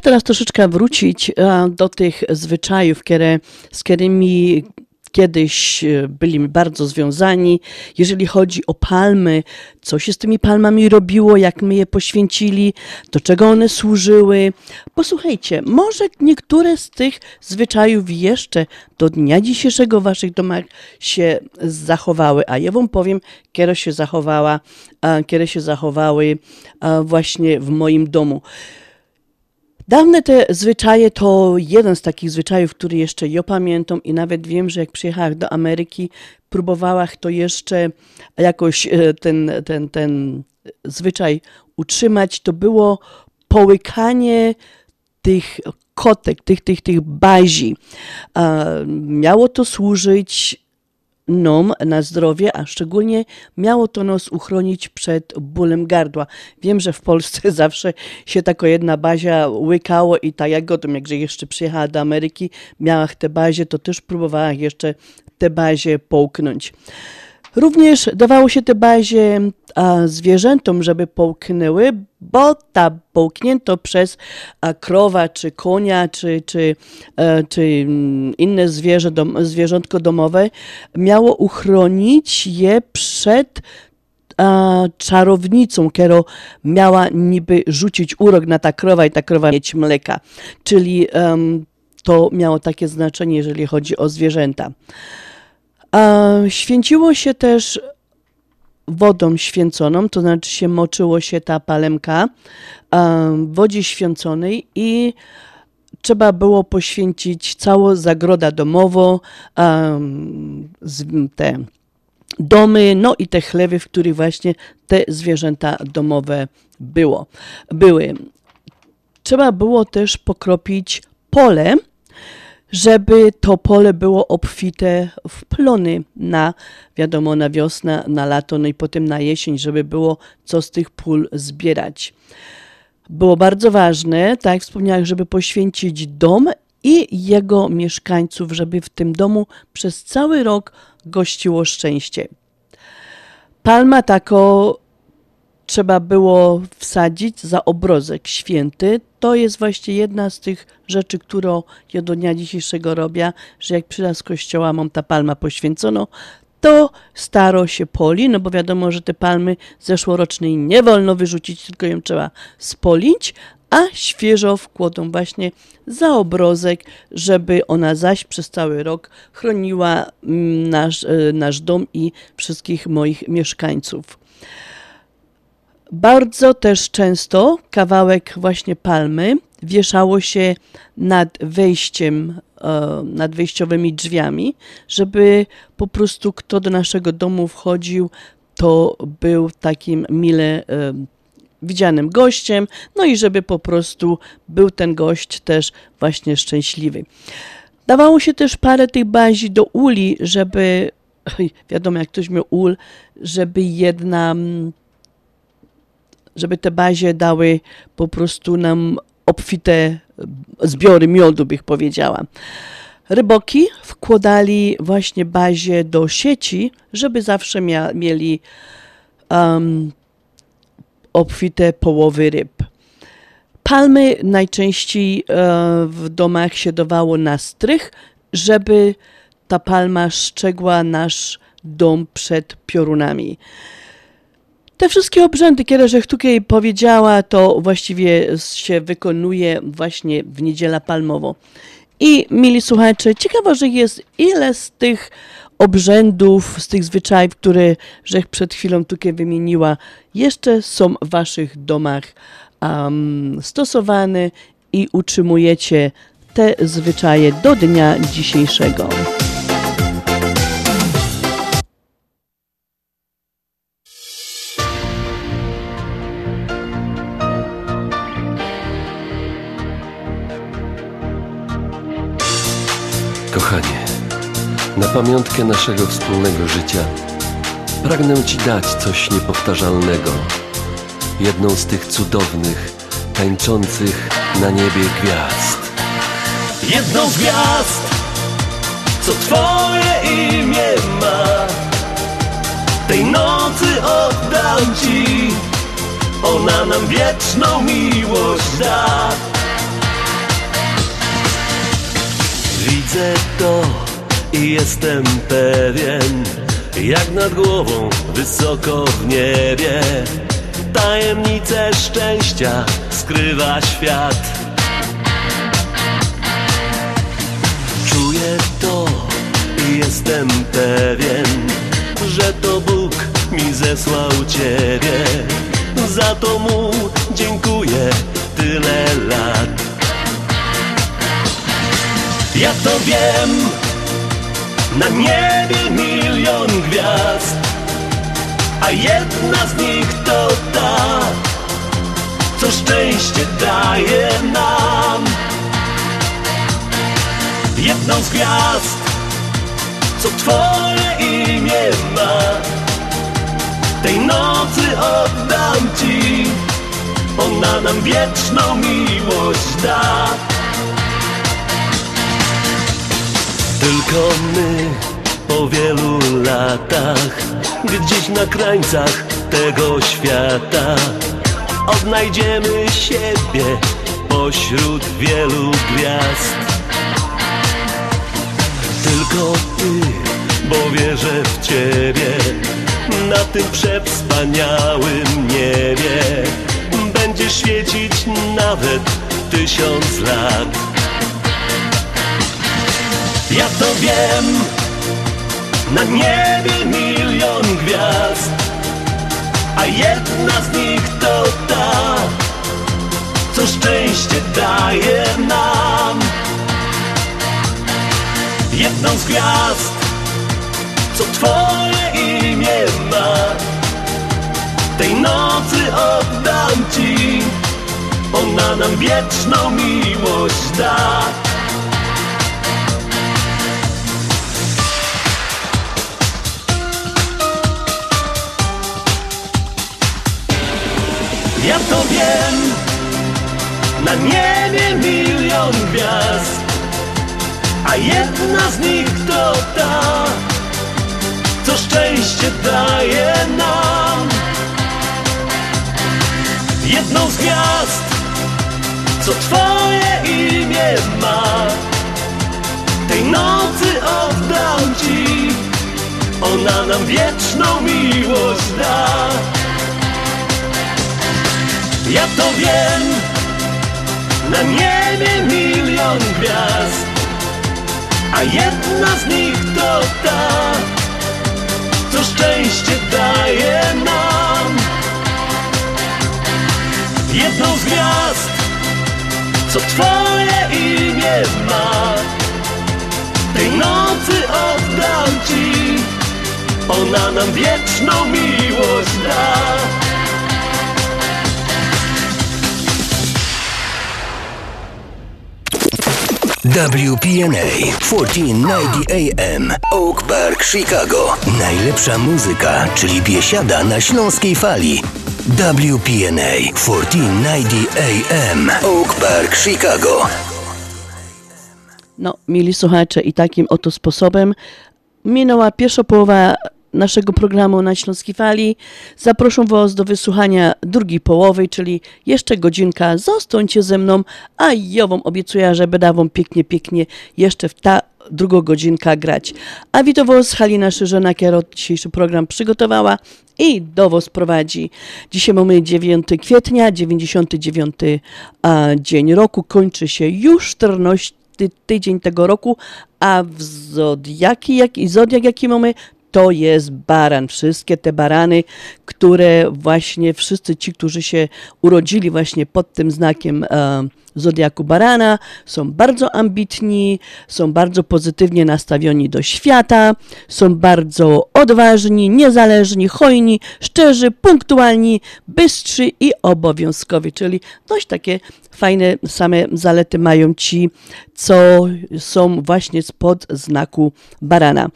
teraz troszeczkę wrócić e, do tych zwyczajów, które, z którymi kiedyś e, byli bardzo związani. Jeżeli chodzi o palmy, co się z tymi palmami robiło, jak my je poświęcili, do czego one służyły. Posłuchajcie, może niektóre z tych zwyczajów jeszcze do dnia dzisiejszego w waszych domach się zachowały, a ja wam powiem, kiedy się zachowała, e, kiedy się zachowały właśnie w moim domu. Dawne te zwyczaje to jeden z takich zwyczajów, który jeszcze ja pamiętam i nawet wiem, że jak przyjechałam do Ameryki, próbowałam to jeszcze jakoś e, ten, ten, ten zwyczaj utrzymać. To było połykanie tych kotek, tych, tych, tych bazi. Miało to służyć nam na zdrowie, a szczególnie miało to nas uchronić przed bólem gardła. Wiem, że w Polsce zawsze się taka jedna bazia łykało i ta Jagoda, jak jeszcze przyjechała do Ameryki, miała tę bazie, to też próbowała jeszcze tę bazie połknąć. Również dawało się te bazie a, zwierzętom, żeby połknęły, bo ta połknięto przez a, krowa, czy konia, czy, czy, e, czy mm, inne zwierzę, dom, zwierzątko domowe, miało uchronić je przed a, czarownicą, która miała niby rzucić urok na ta krowa i ta krowa mieć mleka. Czyli em, to miało takie znaczenie, jeżeli chodzi o zwierzęta. Święciło się też wodą święconą, to znaczy się moczyło się ta palemka w wodzie święconej i trzeba było poświęcić całą zagrodę domową, te domy, no i te chlewy, w których właśnie te zwierzęta domowe było, były. Trzeba było też pokropić pole, żeby to pole było obfite w plony na, wiadomo, na wiosnę, na lato, no i potem na jesień, żeby było co z tych pól zbierać. Było bardzo ważne, tak jak wspomniałem, żeby poświęcić dom i jego mieszkańców, żeby w tym domu przez cały rok gościło szczęście. Palma tako trzeba było wsadzić za obrozek święty. To jest właśnie jedna z tych rzeczy, którą ja do dnia dzisiejszego robię, że jak przyda z kościoła mam ta palma poświęconą, to staro się poli, no bo wiadomo, że te palmy zeszłorocznej nie wolno wyrzucić, tylko ją trzeba spolić, a świeżo wkładą właśnie za obrozek, żeby ona zaś przez cały rok chroniła mm, nasz, e, nasz dom i wszystkich moich mieszkańców. Bardzo też często kawałek właśnie palmy wieszało się nad wejściem, e, nad wejściowymi drzwiami, żeby po prostu kto do naszego domu wchodził, to był takim mile e, widzianym gościem, no i żeby po prostu był ten gość też właśnie szczęśliwy. Dawało się też parę tych bazi do uli, żeby, wiadomo jak ktoś miał ul, żeby jedna mm, żeby te bazie dały po prostu nam obfite zbiory miodu, bych powiedziała. Ryboki wkładali właśnie bazie do sieci, żeby zawsze mia- mieli um, obfite połowy ryb. Palmy najczęściej e, w domach się dawało na strych, żeby ta palma szczegła nasz dom przed piorunami. Te wszystkie obrzędy, które żech tutaj powiedziała, to właściwie się wykonuje właśnie w niedzielę palmową. I mili słuchacze, ciekawe, że jest ile z tych obrzędów, z tych zwyczajów, które żech przed chwilą tutaj wymieniła, jeszcze są w waszych domach um, stosowane i utrzymujecie te zwyczaje do dnia dzisiejszego. Na pamiątkę naszego wspólnego życia pragnę Ci dać coś niepowtarzalnego. Jedną z tych cudownych, tańczących na niebie gwiazd. Jedną z gwiazd, co Twoje imię ma. Tej nocy oddam Ci, ona nam wieczną miłość da. Widzę to i jestem pewien, jak nad głową, wysoko w niebie. Tajemnice szczęścia skrywa świat. Czuję to i jestem pewien, że to Bóg mi zesłał Ciebie. Za to Mu dziękuję tyle lat. Ja to wiem, na niebie milion gwiazd, a jedna z nich to ta, co szczęście daje nam. Jedną z gwiazd, co Twoje imię ma. Tej nocy oddam ci, ona nam wieczną miłość da. Tylko my po wielu latach, gdzieś na krańcach tego świata, odnajdziemy siebie pośród wielu gwiazd. Tylko ty, bo wierzę w ciebie, na tym przewspaniałym niebie będzie świecić nawet tysiąc lat. Ja to wiem, na niebie milion gwiazd, a jedna z nich to ta, co szczęście daje nam. Jedną z gwiazd, co twoje imię ma, tej nocy oddam ci, ona nam wieczną miłość da. Ja to wiem, na niebie milion gwiazd, a jedna z nich to ta, co szczęście daje nam. Jedną z gwiazd, co twoje imię ma, tej nocy oddam ci, ona nam wieczną miłość da. Ja to wiem, na niebie milion gwiazd, a jedna z nich to ta, co szczęście daje nam. Jedną z gwiazd, co twoje imię ma, tej nocy oddam ci, ona nam wieczną miłość da. WPNA 1490 AM Oak Park, Chicago. Najlepsza muzyka, czyli biesiada na śląskiej fali. WPNA 1490 AM Oak Park, Chicago. No, mili słuchacze, i takim oto sposobem minęła pierwsza połowa naszego programu na Śląskiej Fali. Zaproszę Was do wysłuchania drugiej połowy, czyli jeszcze godzinka. Zostańcie ze mną, a ja Wam obiecuję, że będę Wam pięknie, pięknie jeszcze w ta druga godzinka grać. A witam Was, Halina Szyżena, która dzisiejszy program przygotowała i do Was prowadzi. Dzisiaj mamy 9 kwietnia, 99 a, dzień roku. Kończy się już 14 tydzień tego roku, a w zodiaki, jaki, zodiak jaki mamy, to jest baran. Wszystkie te barany, które właśnie wszyscy ci, którzy się urodzili właśnie pod tym znakiem e, zodiaku barana, są bardzo ambitni, są bardzo pozytywnie nastawioni do świata, są bardzo odważni, niezależni, hojni, szczerzy, punktualni, bystrzy i obowiązkowi, czyli dość takie fajne same zalety mają ci, co są właśnie spod znaku barana.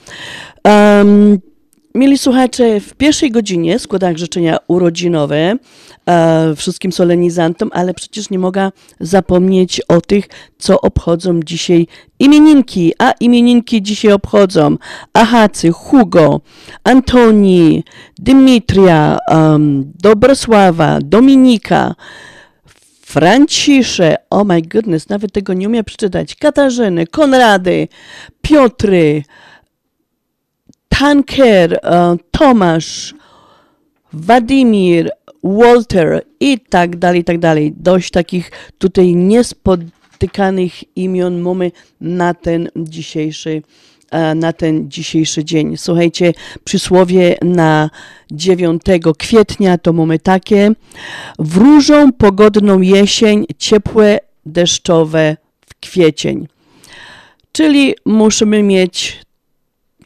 Um, Mieli słuchacze, w pierwszej godzinie składam życzenia urodzinowe e, wszystkim solenizantom, ale przecież nie mogę zapomnieć o tych, co obchodzą dzisiaj imieninki, a imieninki dzisiaj obchodzą Ahacy, Hugo, Antoni, Dymitria, um, Dobrosława, Dominika, Francisze, oh my goodness, nawet tego nie umiem przeczytać, Katarzyny, Konrady, Piotry, Tanker, e, Tomasz, Władimir, Walter i tak dalej, i tak dalej. Dość takich tutaj niespotykanych imion mamy na ten dzisiejszy e, na ten dzisiejszy dzień. Słuchajcie, przysłowie na 9 kwietnia to mamy takie. Wróżą pogodną jesień, ciepłe, deszczowe w kwiecień. Czyli musimy mieć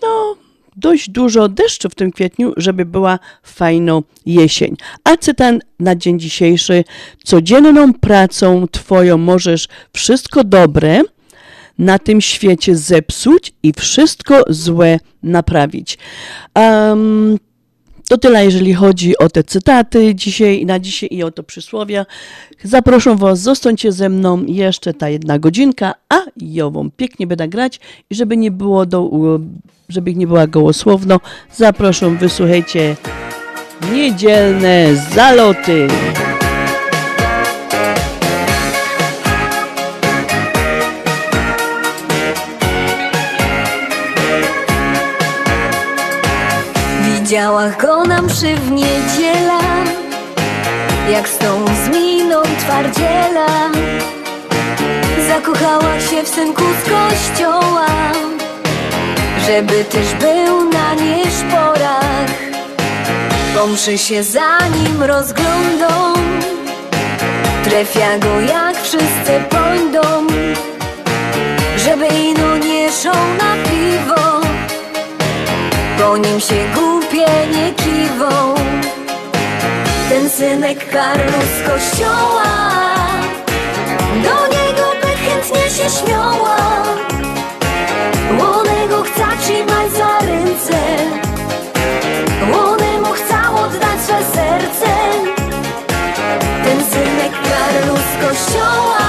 no, dość dużo deszczu w tym kwietniu, żeby była fajna jesień. A cytan na dzień dzisiejszy. Codzienną pracą Twoją możesz wszystko dobre na tym świecie zepsuć i wszystko złe naprawić. Um, to tyle, jeżeli chodzi o te cytaty dzisiaj, na dzisiaj i o to przysłowia. Zaproszę Was, zostańcie ze mną jeszcze ta jedna godzinka, a Jową pięknie będę grać i żeby nie było do, żeby nie była gołosłowno, zapraszam, wysłuchajcie niedzielne zaloty. Widziała go na mszy w niedziela. Jak z tą z miną twardziela. Zakochała się w synku z kościoła. Żeby też był na nieszporach. Po mszy się za nim rozglądą. Trefia go jak wszyscy pojdą. Żeby ino nie szą na piwo. Po nim się nie kiwą Ten synek Karlu z kościoła. Do niego by chętnie się śmiała. Łonego chce trzymać za ręce. Łonemu chce oddać swe serce. Ten synek Karlu z kościoła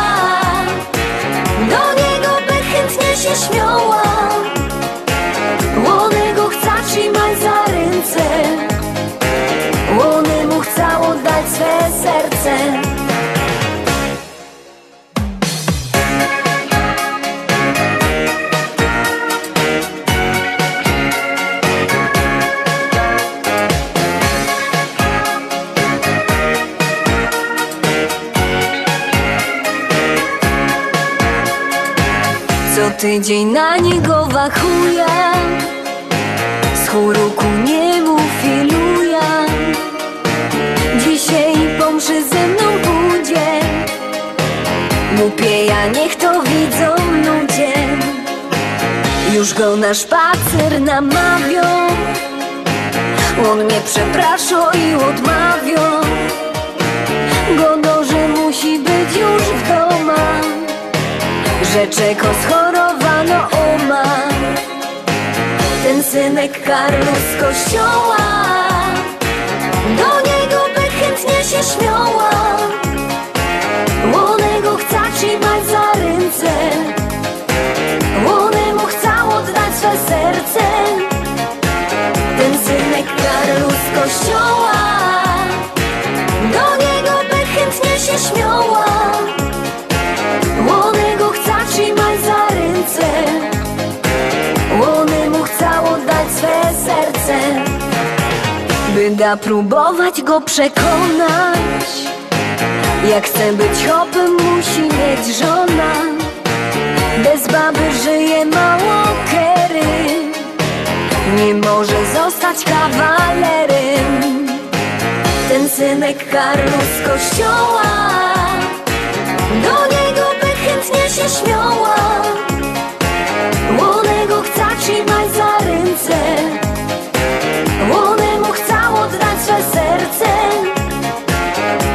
tydzień na niego wachuje. Z chóru ku niemu filuje Dzisiaj pomszy ze mną pójdzie. Głupieja niech to widzą ludzie. Już go na szpacer namawią. On mnie przeprasza i odmawią Godo, że musi być już w domach. Że czeko schorowano oma Ten synek Karlu z kościoła. Do niego by chętnie się śmiała. Łonego chce trzymać za ręce. Łonemu chce oddać swe serce. Ten synek Karlu z kościoła. Do niego by chętnie się śmiała da próbować go przekonać. Jak chce być hopem musi mieć żona. Bez baby żyje mało kery. Nie może zostać kawalerem. Ten synek Karlu z kościoła Do niego by chętnie się śmiała swe serce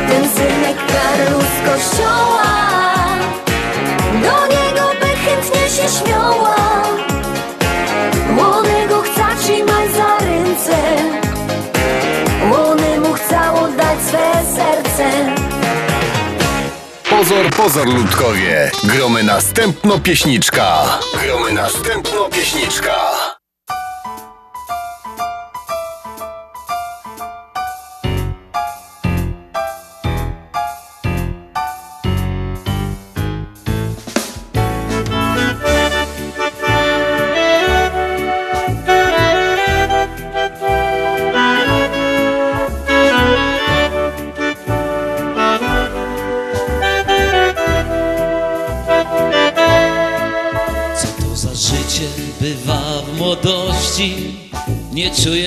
Ten synek Karlu z kościoła Do niego by chętnie się śmiała Łonego chce trzymać za ręce Łonemu chce oddać swe serce Pozor, pozor, ludkowie. Gromy następno pieśniczka. Gromy następno pieśniczka.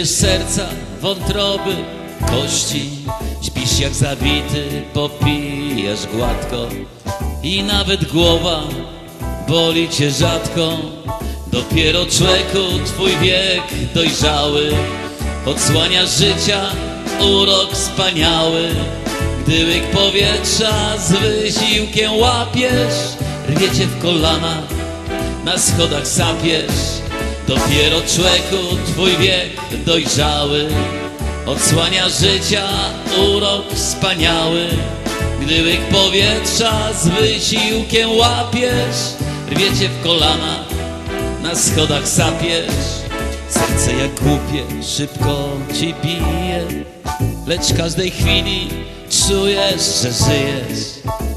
Nie czujesz serca, wątroby, kości. Śpisz jak zabity, popijesz gładko i nawet głowa boli cię rzadko. Dopiero człowieku twój wiek dojrzały odsłania życia urok wspaniały. Gdy łyk powietrza z wysiłkiem łapiesz, rwiecie w kolana na schodach sapiesz Dopiero człowieku twój wiek dojrzały Odsłania życia urok wspaniały. Gdy łyk powietrza z wysiłkiem łapiesz Rwiecie w kolana, na schodach sapiesz. Serce jak głupie, szybko ci bije Lecz każdej chwili czujesz, że żyjesz.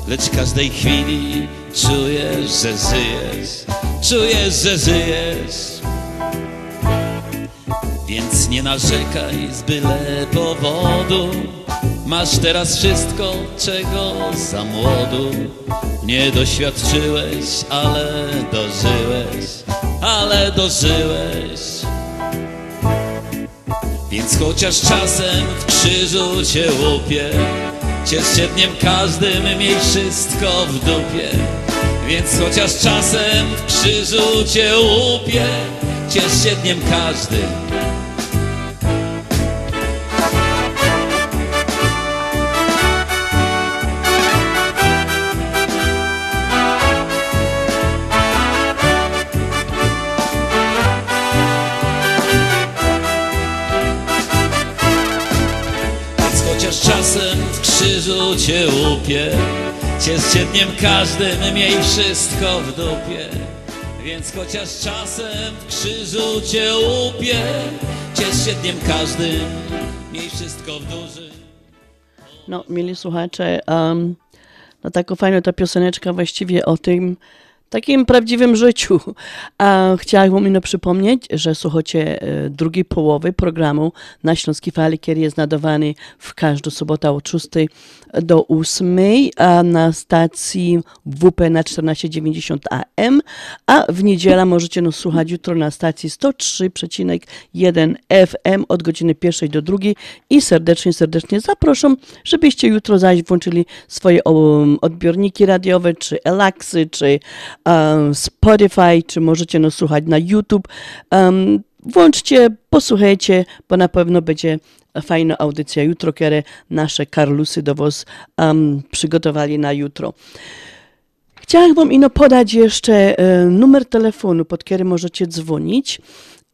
Lecz każdej chwili czujesz, że żyjesz. Czujesz, że żyjesz Więc nie narzekaj z byle powodu. Masz teraz wszystko, czego za młodu. Nie doświadczyłeś, ale dożyłeś Ale dożyłeś. Więc chociaż czasem w krzyżu cię łupie Ciesz się dniem każdym, miej wszystko w dupie. Więc chociaż czasem w krzyżu cię łupie Ciesz się dniem każdym Ciesz się dniem każdym, miej wszystko w dupie Więc chociaż czasem w krzyżu cię łupie Ciesz się dniem każdym, miej wszystko w dużym No, mieli słuchacze, um, no taką fajną ta pioseneczka właściwie o tym takim prawdziwym życiu. A chciałabym ino przypomnieć, że słuchacie e, drugiej połowy programu na Śląskiej Fali, który jest nadawany w każdą sobotę od 6 do 8 a na stacji WP na 1490 AM, a w niedzielę możecie nas słuchać jutro na stacji 103,1 FM od godziny pierwszej do drugiej i serdecznie, serdecznie zapraszam, żebyście jutro zaś włączyli swoje um, odbiorniki radiowe, czy Elaksy, czy um, Spotify, czy możecie nas słuchać na YouTube. Um, włączcie, posłuchajcie, bo na pewno będzie fajna audycja jutro, które nasze Karlusy do Was um, przygotowali na jutro. Chciałam Wam ino podać jeszcze e, numer telefonu, pod który możecie dzwonić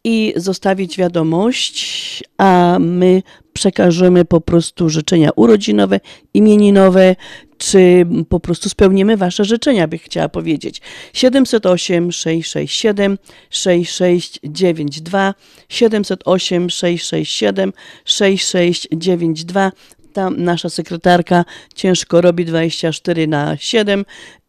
i zostawić wiadomość, a my przekażemy po prostu życzenia urodzinowe, imieninowe, czy po prostu spełnimy Wasze życzenia, bych chciała powiedzieć. 708 667 6692 708 667 6692 tam nasza sekretarka ciężko robi 24 na 7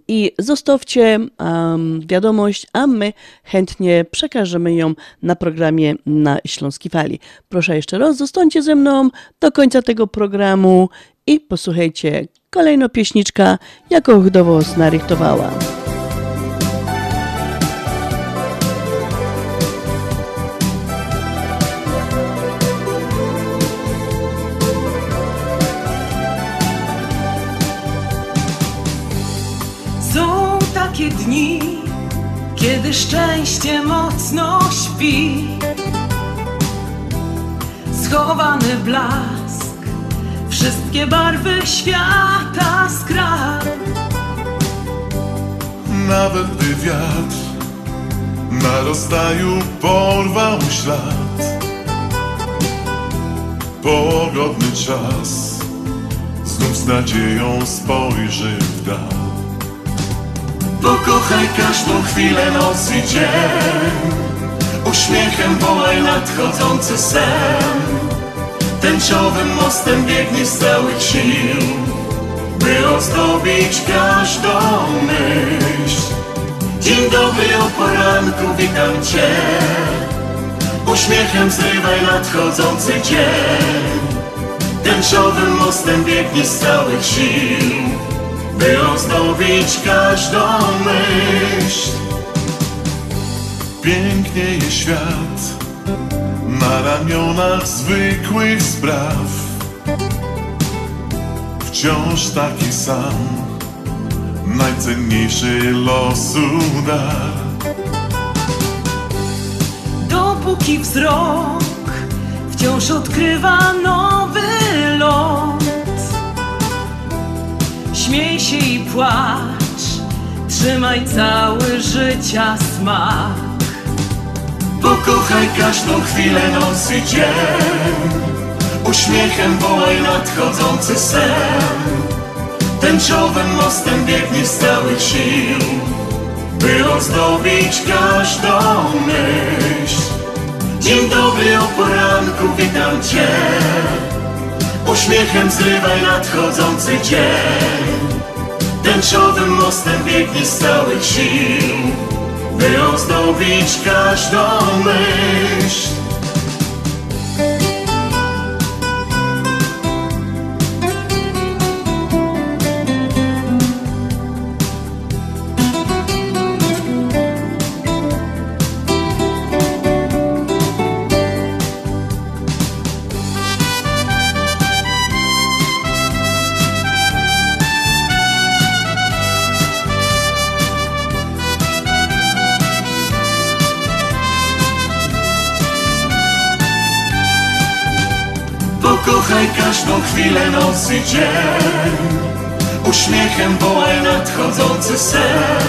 i zostawcie um, wiadomość, a my chętnie przekażemy ją na programie na Śląskiej Fali. Proszę jeszcze raz, zostańcie ze mną do końca tego programu i posłuchajcie kolejną pieśniczka, jaką do Was narychtowała. Są takie dni, kiedy szczęście mocno śpi. Schowany blask, wszystkie barwy świata skradł. Nawet gdy wiatr na rozstaju porwał ślad. Pogodny czas znów z nadzieją spojrzy w dal. Pokochaj każdą chwilę, noc i dzień. Uśmiechem wołaj nadchodzący sen Tęczowym mostem biegnie z całych sił By ozdobić każdą myśl. Dzień dobry o poranku, witam Cię. Uśmiechem zrywaj nadchodzący dzień. Tęczowym mostem biegnie z całych sił by ozdobić każdą myśl. Pięknieje świat na ramionach zwykłych spraw. Wciąż taki sam, najcenniejszy losu dar Dopóki wzrok wciąż odkrywa nowy ląd. Śmiej się i płacz, Trzymaj cały życia smak Pokochaj każdą chwilę, noc i dzień. Uśmiechem wołaj nadchodzący sen. Tęczowym mostem biegnie z sił By ozdobić każdą myśl. Dzień dobry o poranku, witam Cię. Uśmiechem zrywaj nadchodzący dzień. Tęczowym mostem biegnie z sił By ozdobić każdą myśl chwilę, noc i dzień. Uśmiechem wołaj nadchodzący sen.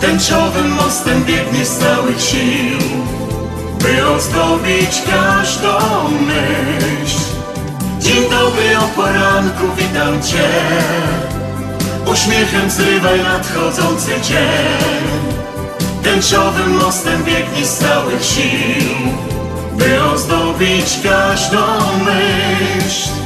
Tęczowym mostem biegnie z całych sił By ozdobić każdą myśl. Dzień dobry o poranku, witam Cię. Uśmiechem zrywaj nadchodzący dzień. Tęczowym mostem biegnie z całych sił by ozdobić każdą myśl.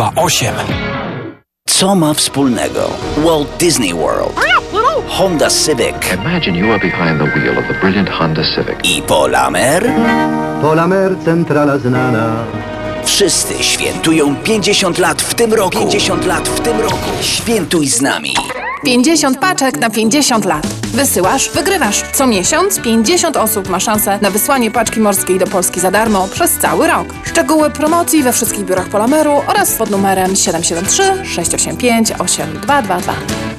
0828. Co ma wspólnego Walt Disney World, Honda Civic Imagine you are behind the wheel of the brilliant Honda Civic. i Polamer? Polamer centrala znana. Wszyscy świętują 50 lat w tym roku. 50 lat w tym roku. Świętuj z nami. 50 paczek na 50 lat. Wysyłasz, wygrywasz. Co miesiąc 50 osób ma szansę na wysłanie paczki morskiej do Polski za darmo przez cały rok. Szczegóły promocji we wszystkich biurach Polameru oraz pod numerem 773 685 8222.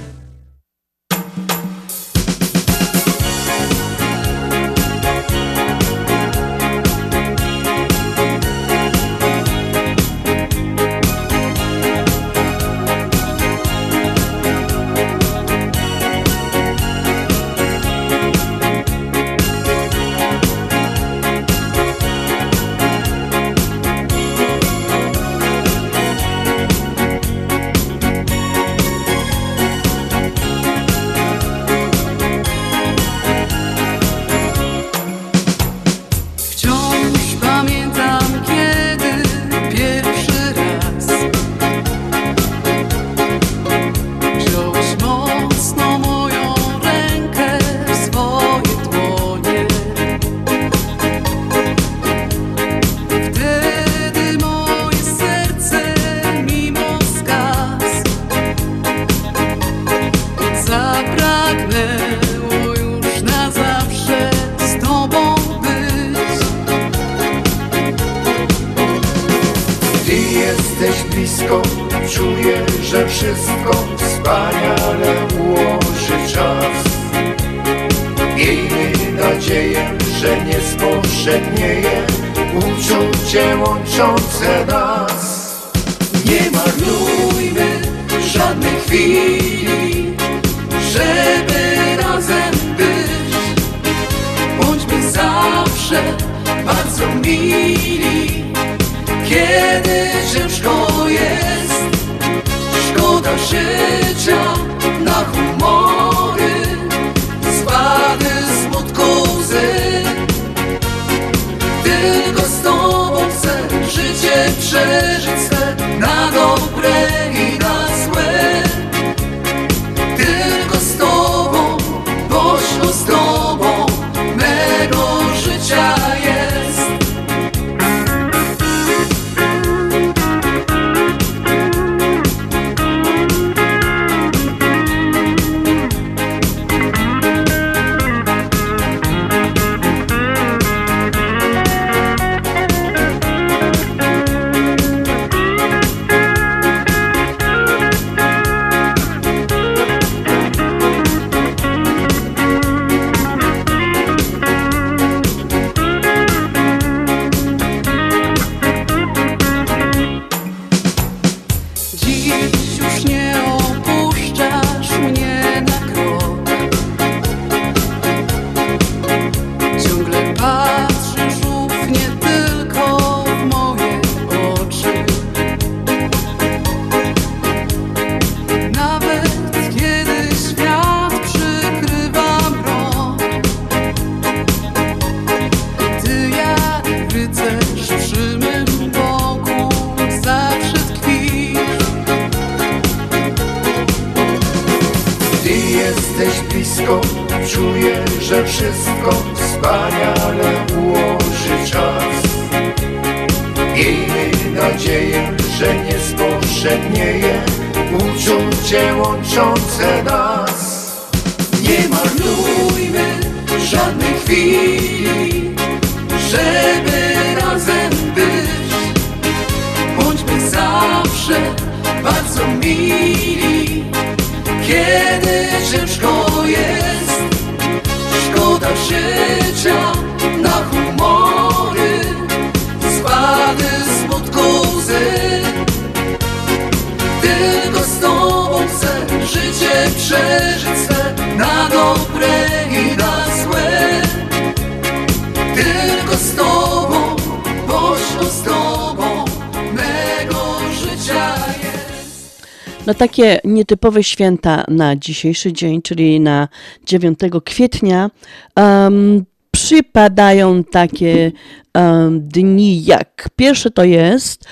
takie nietypowe święta na dzisiejszy dzień, czyli na 9 kwietnia, em, przypadają takie em, dni jak pierwsze to jest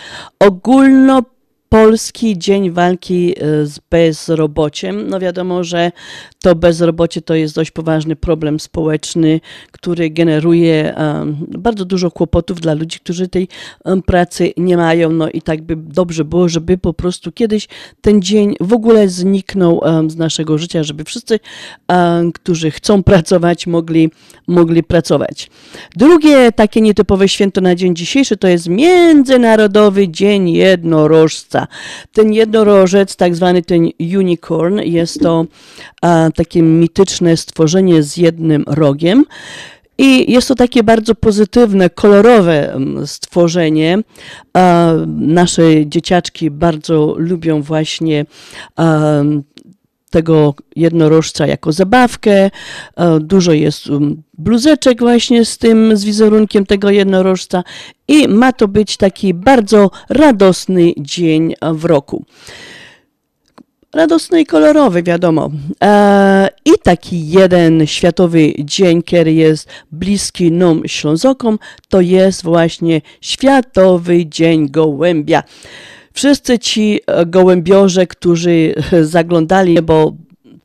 ogólnopolski dzień walki e, z bezrobociem. No wiadomo, że to bezrobocie to jest dość poważny problem społeczny, który generuje em, bardzo dużo kłopotów dla ludzi, którzy tej em, pracy nie mają. No i tak by dobrze było, żeby po prostu kiedyś ten dzień w ogóle zniknął z naszego życia, żeby wszyscy, którzy chcą pracować, mogli, mogli pracować. Drugie takie nietypowe święto na dzień dzisiejszy to jest Międzynarodowy Dzień Jednorożca. Ten jednorożec, tak zwany ten unicorn, jest to a, takie mityczne stworzenie z jednym rogiem. I jest to takie bardzo pozytywne, kolorowe stworzenie. Nasze dzieciaczki bardzo lubią właśnie tego jednorożca jako zabawkę. E, Dużo jest um, bluzeczek właśnie z tym, z wizerunkiem tego jednorożca i ma to być taki bardzo radosny dzień w roku. Radosny i kolorowy, wiadomo. E, I taki jeden światowy dzień, który jest bliski nam Ślązokom, to jest właśnie Światowy Dzień Gołębia. Wszyscy ci e, gołębiorze, którzy zaglądali, bo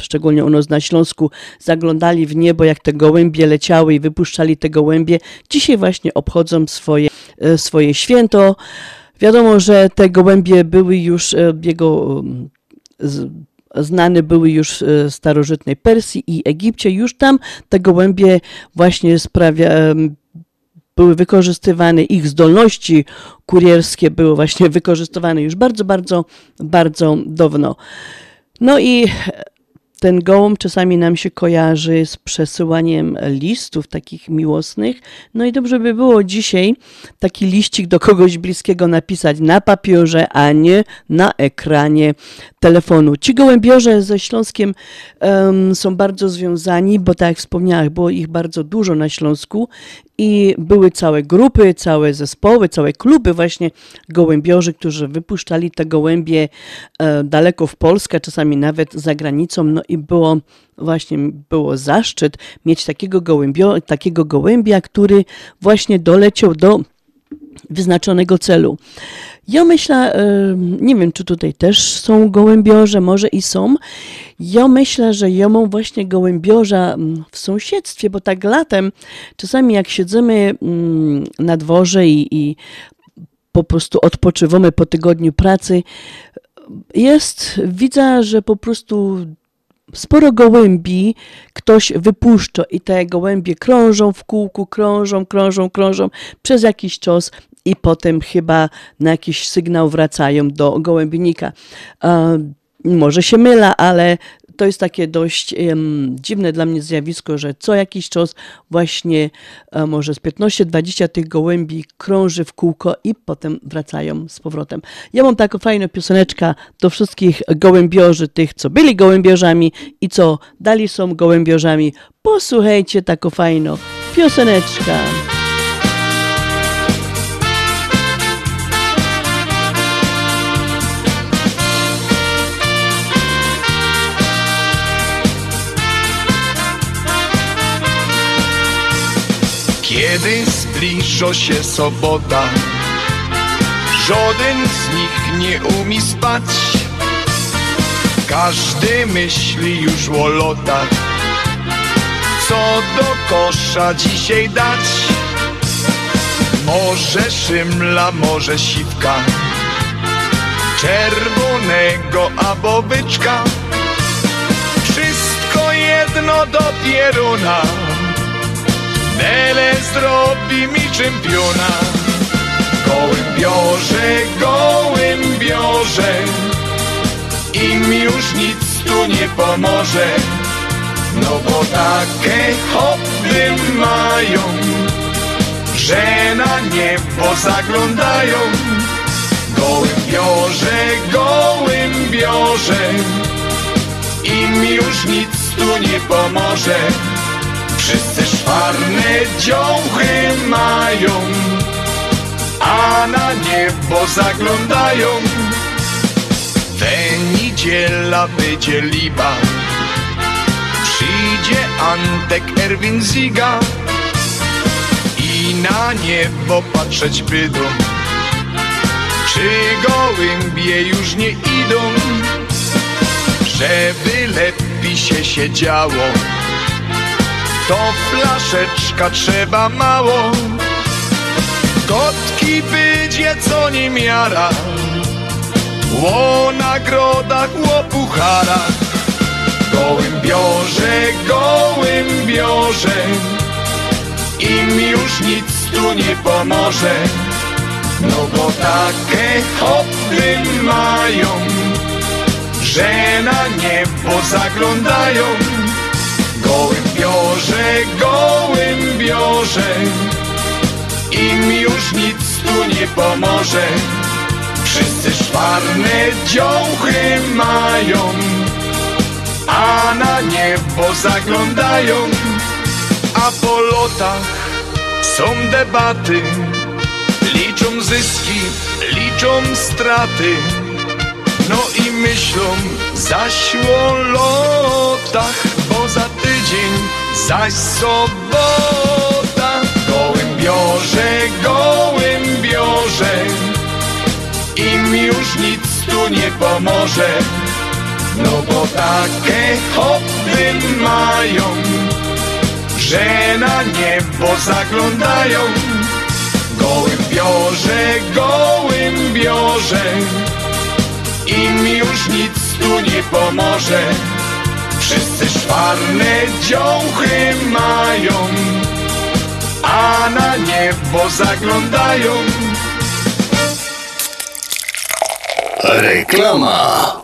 szczególnie u nas na Śląsku, zaglądali w niebo, jak te gołębie leciały i wypuszczali te gołębie, dzisiaj właśnie obchodzą swoje, e, swoje święto. Wiadomo, że te gołębie były już e, jego znane były już w starożytnej Persji i Egipcie. Już tam te gołębie właśnie sprawia, były wykorzystywane, ich zdolności kurierskie były właśnie wykorzystywane już bardzo, bardzo, bardzo dawno. No i ten gołąb czasami nam się kojarzy z przesyłaniem listów takich miłosnych. No i dobrze by było dzisiaj taki liścik do kogoś bliskiego napisać na papierze, a nie na ekranie telefonu. Ci gołębiorze ze Śląskiem um, są bardzo związani, bo tak jak wspomniałam, było ich bardzo dużo na Śląsku i były całe grupy, całe zespoły, całe kluby właśnie gołębiorzy, którzy wypuszczali te gołębie e, daleko w Polskę, czasami nawet za granicą, no i było właśnie było zaszczyt mieć takiego, gołębio, takiego gołębia, który właśnie doleciał do wyznaczonego celu. Ja myślę, e, nie wiem, czy tutaj też są gołębiorze, może i są. Ja myślę, że ja mam właśnie gołębiorza mm, w sąsiedztwie, bo tak latem, czasami jak siedzimy mm, na dworze i, i po prostu odpoczywamy po tygodniu pracy, jest, widzę, że po prostu sporo gołębi ktoś wypuszcza i te gołębie krążą w kółku, krążą, krążą, krążą przez jakiś czas i potem chyba na jakiś sygnał wracają do gołębnika. Może się mylę, ale to jest takie dość um, dziwne dla mnie zjawisko, że co jakiś czas właśnie um, może z 15-20 tych gołębi krąży w kółko i potem wracają z powrotem. Ja mam taką fajną pioseneczkę do wszystkich gołębiorzy, tych co byli gołębiorzami i co dali są gołębiorzami. Posłuchajcie taką fajną pioseneczkę. Kiedy zbliża się sobota Żaden z nich nie umie spać. Każdy myśli już o lotach Co do kosza dzisiaj dać. Może szymla, może siwka Czerwonego albo byczka. Wszystko jedno do pieruna Nele zrobi mi czempiona. Gołębiorze, gołębiorze Im już nic tu nie pomoże. No bo takie hobby mają Że na niebo zaglądają. Gołębiorze, gołębiorze Im już nic tu nie pomoże Wszyscy szwarne dziołchy mają, a na niebo zaglądają. Te niedziela będzie liba, przyjdzie Antek Erwin Ziga i na niebo patrzeć bydą. Czy gołębie już nie idą, żeby lepiej się siedziało? To flaszeczka trzeba mało. Kotki będzie co nie miara, o nagrodach, o pucharach. Gołębiorze, gołębiorze, im już nic tu nie pomoże. No bo takie hobby mają, że na niebo zaglądają. Gołębiorze, gołębiorze Im już nic tu nie pomoże. Wszyscy szwarne dziołchy mają A na niebo zaglądają. A po lotach są debaty Liczą zyski, liczą straty. No i myślą zaś o lotach, bo za tydzień zaś sobota. Gołębiorze, gołębiorze, im już nic tu nie pomoże. No bo takie hobby mają, że na niebo zaglądają. Gołębiorze, gołębiorze, im już nic tu nie pomoże Wszyscy szwarne dziołchy mają a na niebo zaglądają. Reklama.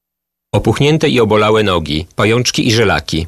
Opuchnięte i obolałe nogi, pajączki i żelaki,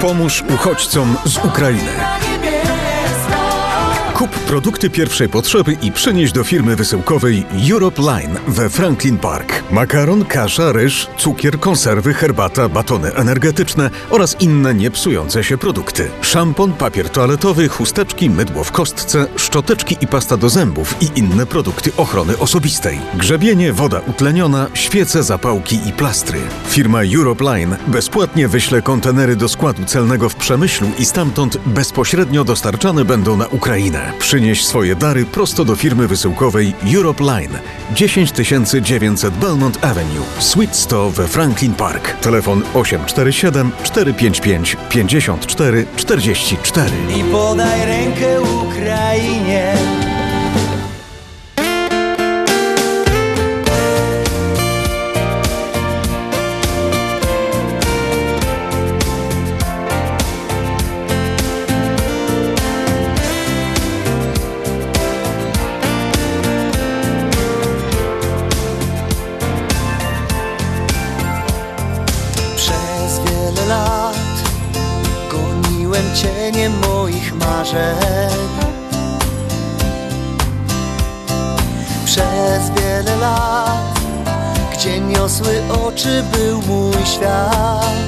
Pomóż uchodźcom z Ukrainy. Kup produkty pierwszej potrzeby i przynieś do firmy wysyłkowej Europe Line we Franklin Park. Makaron, kasza, ryż, cukier, konserwy, herbata, batony energetyczne oraz inne niepsujące się produkty. Szampon, papier toaletowy, chusteczki, mydło w kostce, szczoteczki i pasta do zębów i inne produkty ochrony osobistej. Grzebienie, woda utleniona, świece, zapałki i plastry. Firma Europe Line bezpłatnie wyśle kontenery do składu celnego w Przemyślu i stamtąd bezpośrednio dostarczane będą na Ukrainę. Przynieś swoje dary prosto do firmy wysyłkowej Europe Line 10900 Belmont Avenue, Suite 100 we Franklin Park. Telefon 847 455 54 44. I podaj rękę Ukrainie był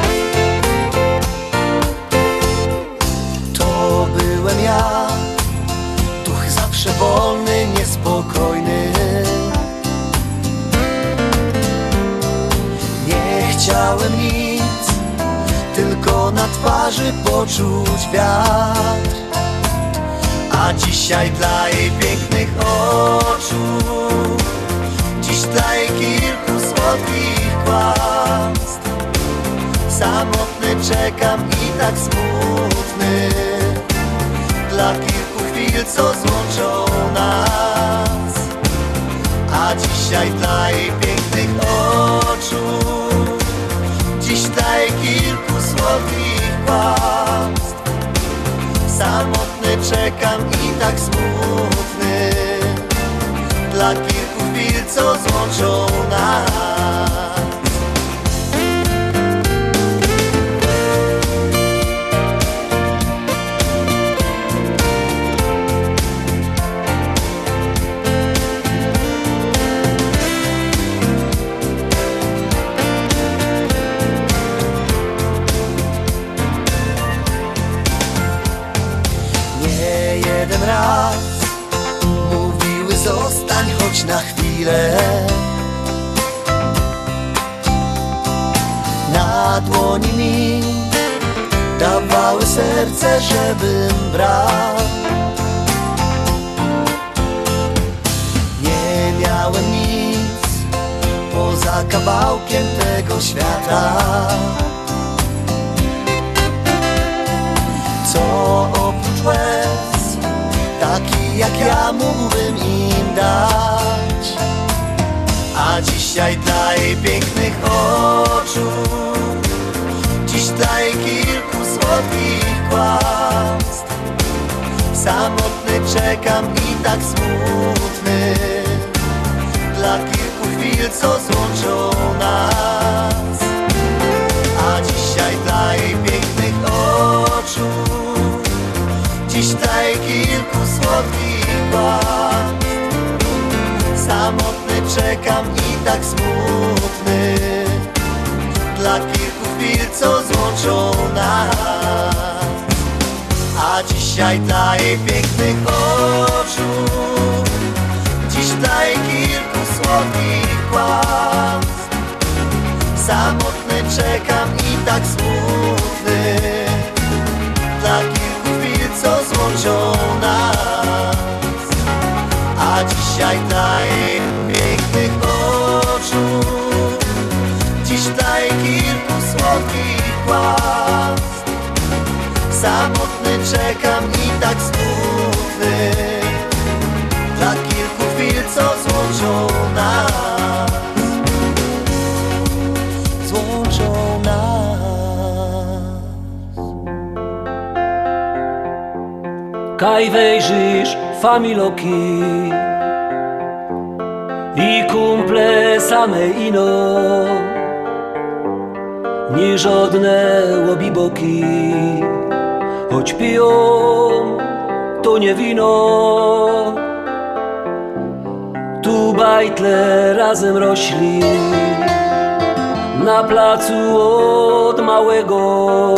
czekam i tak smutny. Dla kilku chwil, co złączą nas. A dzisiaj dla jej pięknych oczu. Dziś dla jej kilku słodkich kłamstw Samotny czekam i tak smutny. Dla kilku chwil, co złączą nas serce, żebym brał. Nie miałem nic poza kawałkiem tego świata. Co oprócz łez, taki jak ja mógłbym im dać. A dzisiaj dla jej pięknych oczu Dziś dla jej kilku słodkich kłamstw Samotny czekam i tak smutny. Dla kilku chwil, co złączą nas. A dzisiaj dla jej pięknych oczu. Dziś dla jej kilku słodkich kłamstw Samotny czekam i tak smutny. Dla kilku chwil, co A dzisiaj dla jej pięknych oczu. Dziś dla jej kilku słodkich kłamstw. Samotny czekam i tak smutny tak smutny. Dla kilku chwil, co złączą nas. Złączą nas. Kaj wejrzysz familoki i kumple same ino. Nie żadne łobiboki choć piją to nie wino tu bajtle razem rośli na placu od małego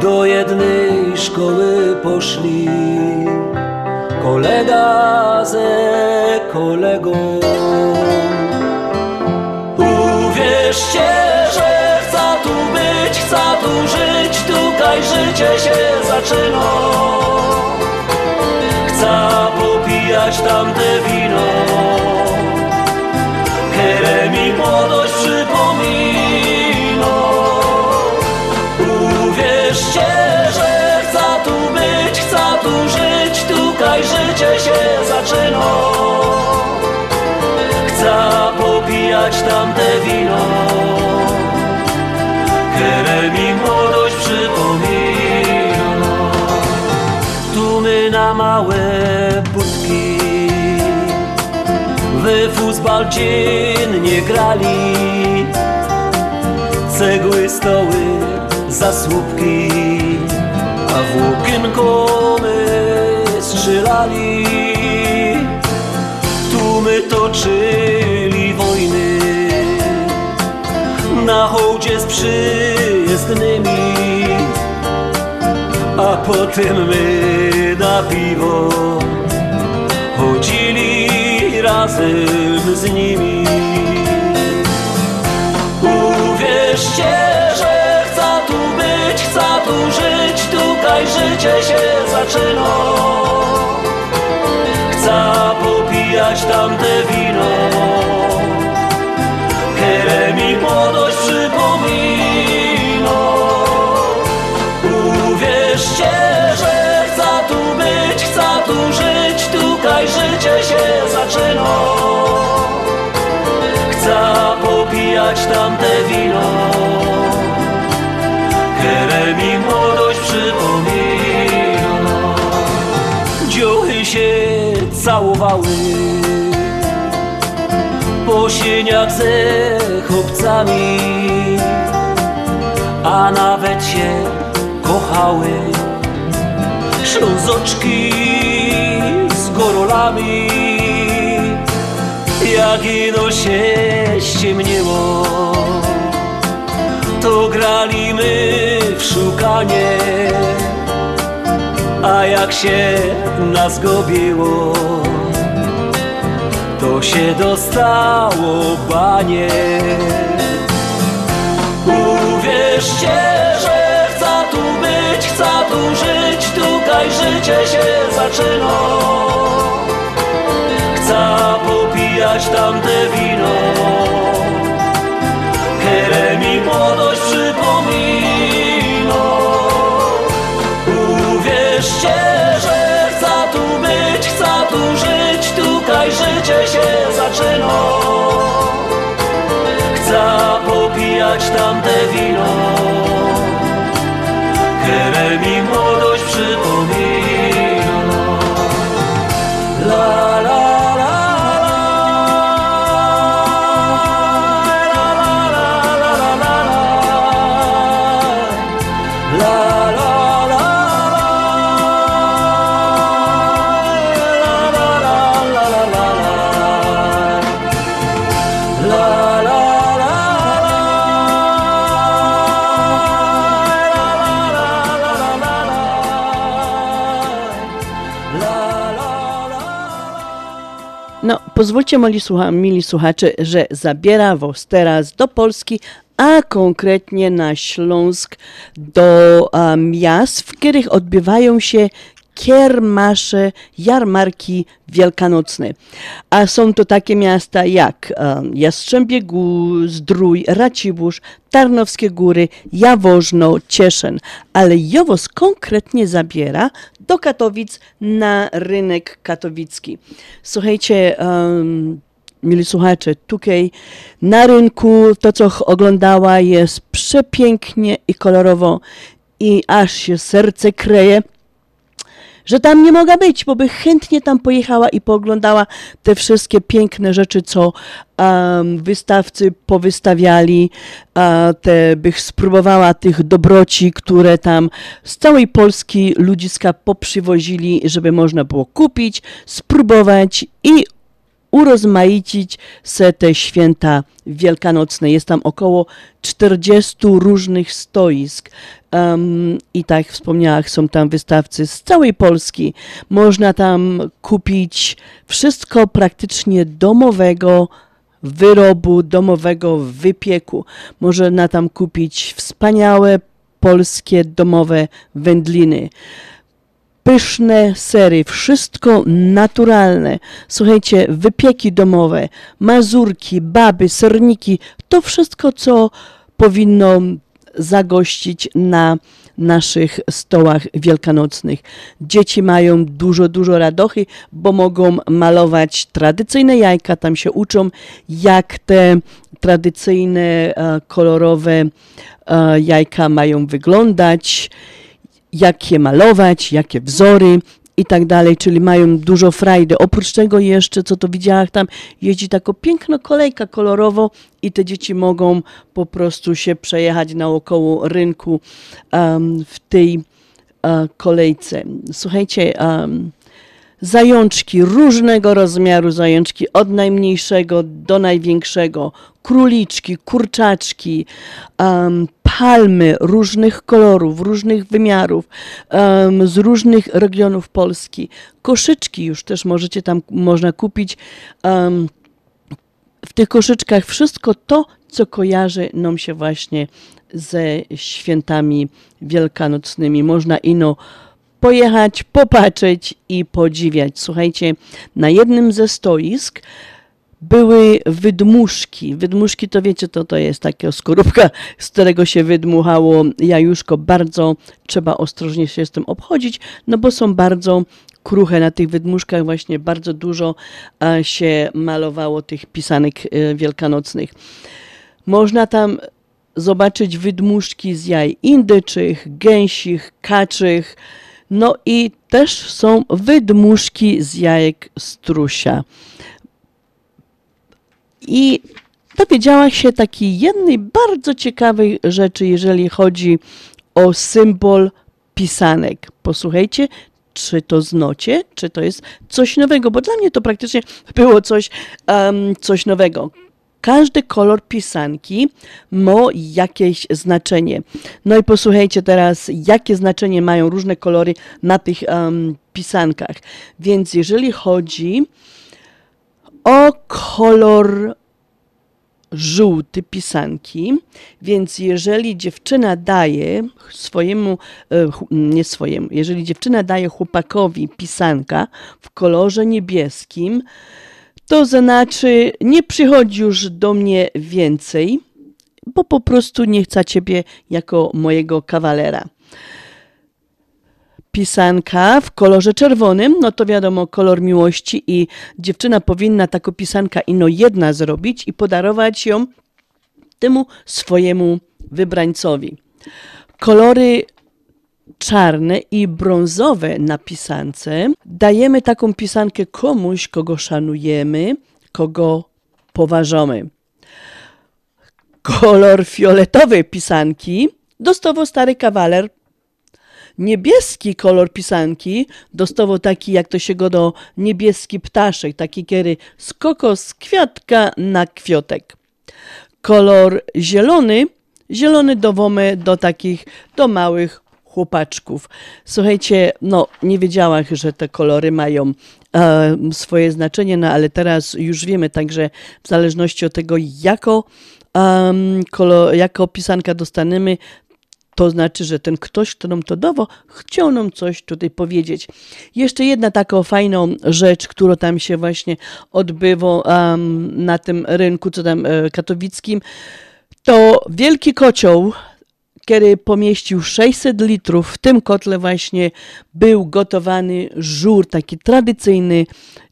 do jednej szkoły poszli kolega ze kolegą. Uwierzcie, że tu żyć, tutaj życie się zaczyna. Chcę popijać tamte wino, które mi młodość przypomina. Uwierzcie, że chcę tu być, chcę tu żyć, tutaj życie się zaczyna. Chcę popijać tamte wino, które mi młodość przypomina. Tu my na małe budki we futbal dziennie grali, cegły stoły zasłupki, a w okienko my strzelali. My toczyli wojny na hołdzie z przyjezdnymi, a potem my na piwo chodzili razem z nimi. Uwierzcie, że chcę tu być, chcę tu żyć, tutaj życie się zaczyna. Chcę popijać tamte wino, wino, które mi młodość przypomina. Dziuchy się całowały. Po sieniach ze chłopcami, a nawet się kochały. Ślązoczki z gorolami. Jak ino się ściemniło, to graliśmy w szukanie, a jak się nas gobiło, to się dostało banie. Uwierzcie, że chcę tu chcę tu żyć, tutaj życie się zaczyna. Chcę popijać tamte wino, zaczyna. Pozwólcie, mili, słucha, mili słuchacze, że zabiera was teraz do Polski, a konkretnie na Śląsk, do miast, w których odbywają się kiermasze, jarmarki wielkanocne. A są to takie miasta jak Jastrzębie Zdrój, Racibórz, Tarnowskie Góry, Jaworzno, Cieszyn. Ale Jowos konkretnie zabiera do Katowic na rynek katowicki. Słuchajcie, um, Mili słuchacze, tutaj na rynku to, co oglądała, jest przepięknie i kolorowo i aż się serce kreje że tam nie mogła być, bo by chętnie tam pojechała i pooglądała te wszystkie piękne rzeczy, co um, wystawcy powystawiali, a te bych spróbowała tych dobroci, które tam z całej Polski ludziska poprzywozili, żeby można było kupić, spróbować i urozmaicić se te święta wielkanocne. Jest tam około 40 różnych stoisk. Um, I tak jak wspomniałam, są tam wystawcy z całej Polski. Można tam kupić wszystko praktycznie domowego, wyrobu, domowego wypieku. Można tam kupić wspaniałe polskie domowe wędliny pyszne sery, wszystko naturalne. Słuchajcie, wypieki domowe, mazurki, baby, serniki, to wszystko, co powinno zagościć na naszych stołach wielkanocnych. Dzieci mają dużo, dużo radochy, bo mogą malować tradycyjne jajka, tam się uczą, jak te tradycyjne, e, kolorowe e, jajka mają wyglądać jak je malować, jakie wzory i tak dalej, czyli mają dużo frajdy. Oprócz tego jeszcze, co to widziałam, tam jeździ taka piękna kolejka kolorowo i te dzieci mogą po prostu się przejechać naokoło rynku um, w tej uh, kolejce. Słuchajcie, um, zajączki, różnego rozmiaru zajączki, od najmniejszego do największego, króliczki, kurczaczki, um, palmy różnych kolorów, różnych wymiarów, um, z różnych regionów Polski. Koszyczki już też możecie tam, można kupić. Um, w tych koszyczkach wszystko to, co kojarzy nam się właśnie ze świętami wielkanocnymi. Można ino pojechać, popatrzeć i podziwiać. Słuchajcie, na jednym ze stoisk były wydmuszki. Wydmuszki to wiecie, to to jest taka skorupka, z którego się wydmuchało jajuszko. Bardzo trzeba ostrożnie się z tym obchodzić, no bo są bardzo kruche na tych wydmuszkach właśnie bardzo dużo e, się malowało tych pisanek e, wielkanocnych. Można tam zobaczyć wydmuszki z jaj indyczych, gęsich, kaczych, no i też są wydmuszki z jajek strusia. I dowiedziałam się takiej jednej bardzo ciekawej rzeczy, jeżeli chodzi o symbol pisanek. Posłuchajcie, czy to znocie, czy to jest coś nowego, bo dla mnie to praktycznie było coś, um, coś nowego. Każdy kolor pisanki ma jakieś znaczenie. No i posłuchajcie teraz, jakie znaczenie mają różne kolory na tych um, pisankach. Więc jeżeli chodzi o kolor żółty pisanki, więc jeżeli dziewczyna daje swojemu, e, nie swojemu, jeżeli dziewczyna daje chłopakowi pisanka w kolorze niebieskim, to znaczy nie przychodzi już do mnie więcej, bo po prostu nie chcę ciebie jako mojego kawalera pisanka w kolorze czerwonym, no to wiadomo, kolor miłości i dziewczyna powinna taką pisanka ino jedna zrobić i podarować ją temu swojemu wybrańcowi. Kolory czarne i brązowe na pisance dajemy taką pisankę komuś, kogo szanujemy, kogo poważamy. Kolor fioletowy pisanki dostawał stary kawaler niebieski kolor pisanki dostawał taki, jak to się go do niebieski ptaszek, taki kiery z kokos kwiatka na kwiotek. Kolor zielony, zielony dowomy do takich, do małych chłopaczków. Słuchajcie, no nie wiedziałam, że te kolory mają e, swoje znaczenie, no ale teraz już wiemy, także w zależności od tego, jako, um, kolor, jako pisanka dostaniemy, to znaczy, że ten ktoś, kto nam to dawał, chciał nam coś tutaj powiedzieć. Jeszcze jedna taką fajną rzecz, która tam się właśnie odbywa um, na tym rynku, co tam e, katowickim, to wielki kocioł, który pomieścił 600 litrów. W tym kotle właśnie był gotowany żur, taki tradycyjny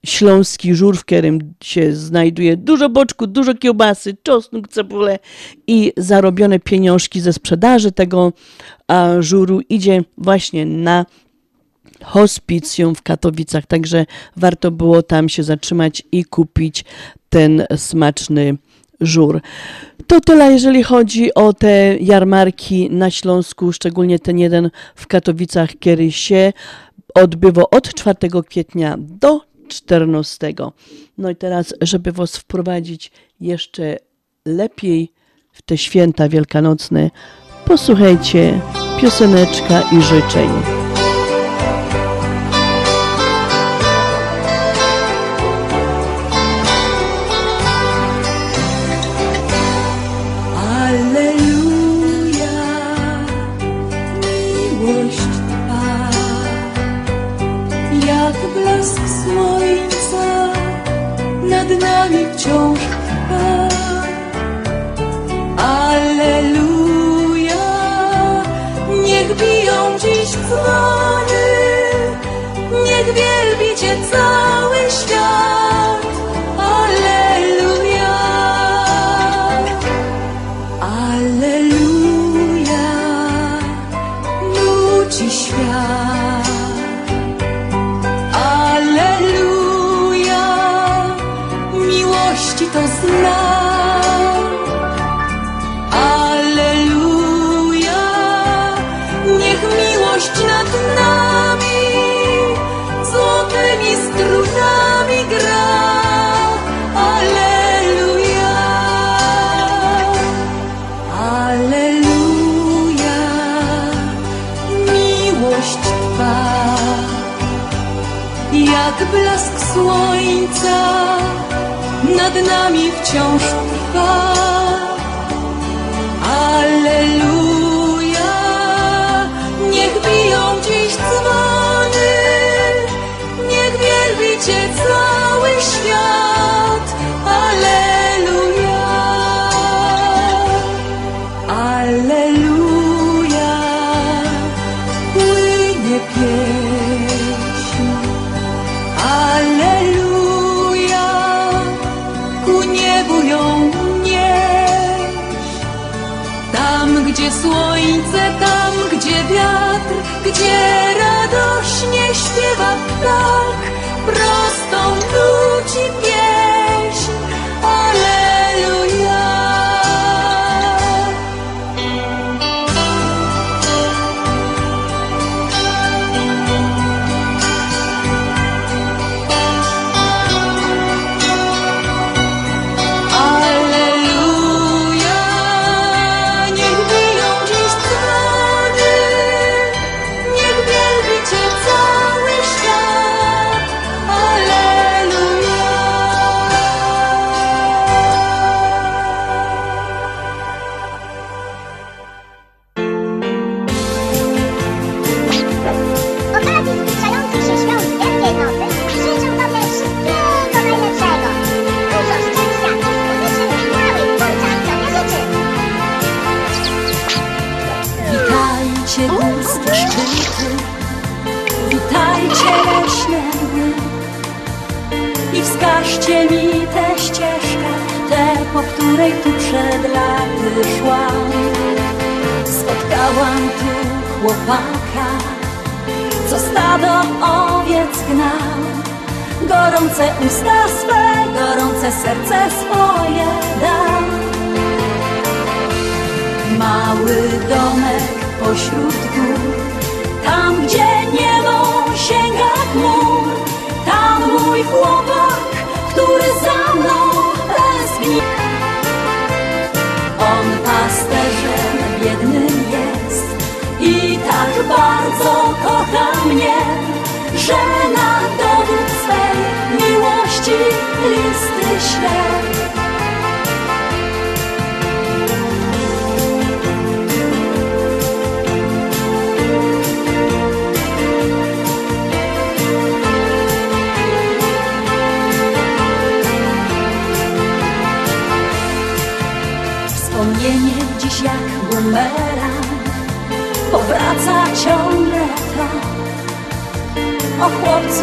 śląski żur, w którym się znajduje dużo boczku, dużo kiełbasy, czosnku, cebulę i zarobione pieniążki ze sprzedaży tego żuru idzie właśnie na hospicjum w Katowicach, także warto było tam się zatrzymać i kupić ten smaczny żur. To tyle, jeżeli chodzi o te jarmarki na Śląsku, szczególnie ten jeden w Katowicach, który się odbywa od 4 kwietnia do 14. No i teraz, żeby Was wprowadzić jeszcze lepiej w te święta wielkanocne, posłuchajcie pioseneczka i życzeń.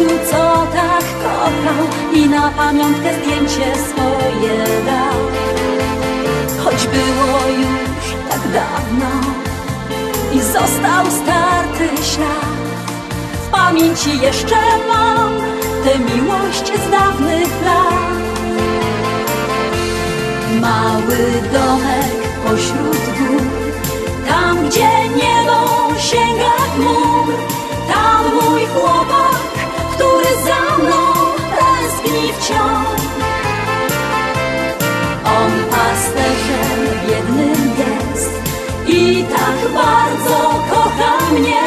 Co tak kochał I na pamiątkę zdjęcie swoje dał Choć było już tak dawno I został starty ślad W pamięci jeszcze mam Tę miłość z dawnych lat. Mały domek pośród gór Tam, gdzie niebo sięga chmur Tam mój chłopak, za mną tęskni wciąż On pasterzem biednym jest I tak bardzo kocha mnie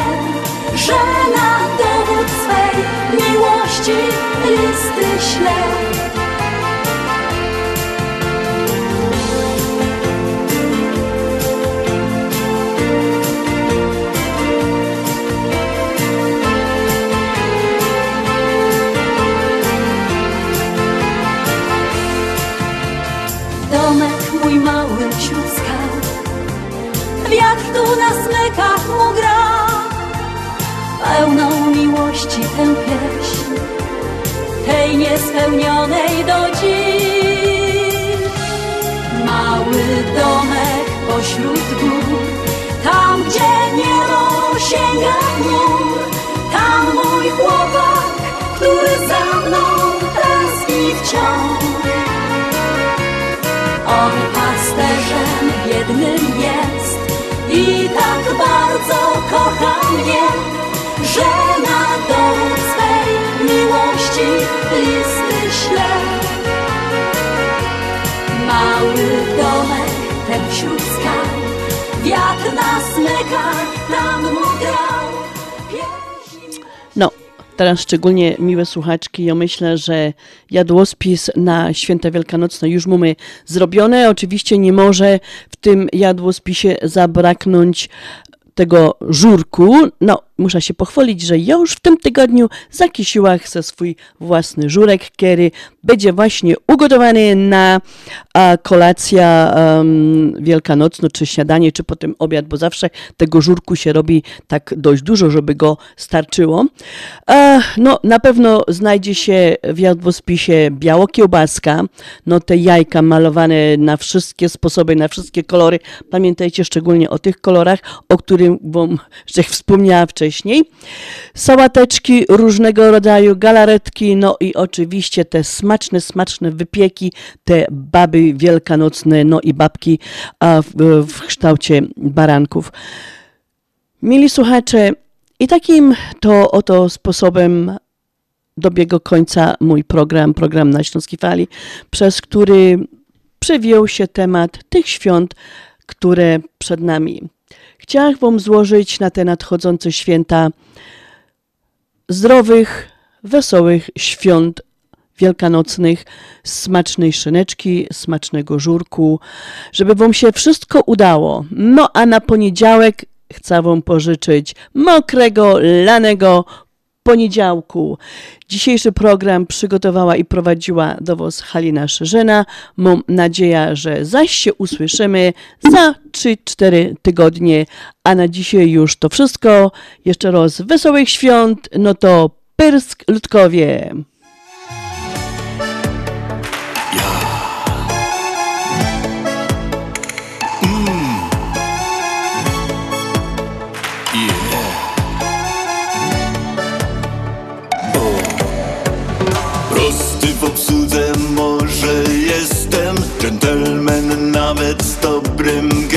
Że na dowód swej miłości listy śle Mały wśród skał Wiatr tu na smykach mu gra. Pełną miłości tę pieśń Tej niespełnionej do dziś. Mały domek pośród gór Tam, gdzie niebo sięga chmur. Tam mój chłopak, który za mną tęskni wciąż biednym jest i tak bardzo kocha mnie, że na dowód swej miłości listy śle. Mały domek ten wśród skał, wiatr na smykach tam mu grał. Teraz szczególnie miłe słuchaczki, ja myślę, że jadłospis na święta wielkanocne już mamy zrobione. Oczywiście nie może w tym jadłospisie zabraknąć tego żurku. No, muszę się pochwalić, że ja już w tym tygodniu zakisiłam se swój własny żurek, który będzie właśnie ugotowany na a, kolacja um, wielkanocną, czy śniadanie, czy potem obiad, bo zawsze tego żurku się robi tak dość dużo, żeby go starczyło. E, no, na pewno znajdzie się w jadłospisie biało kiełbaska, no te jajka malowane na wszystkie sposoby, na wszystkie kolory. Pamiętajcie szczególnie o tych kolorach, o których wam że wspomniałam wcześniej. Sałateczki różnego rodzaju, galaretki, no i oczywiście te smaczne, smaczne wypieki, te baby wielkanocne, no i babki w, w kształcie baranków. Mili słuchacze, i takim to oto sposobem dobiegł końca mój program, program na Śląskiej Fali, przez który przewijał się temat tych świąt, które przed nami. Chciałam Wam złożyć na te nadchodzące święta zdrowych, wesołych świąt wielkanocnych, smacznej szyneczki, smacznego żurku, żeby Wam się wszystko udało. No a na poniedziałek chcę Wam pożyczyć mokrego, lanego poniedziałku. Dzisiejszy program przygotowała i prowadziła do Was Halina Szerzena. Mam nadzieję, że zaś się usłyszymy za 3-4 tygodnie. A na dzisiaj już to wszystko. Jeszcze raz wesołych świąt. No to Pyrsk Ludkowie.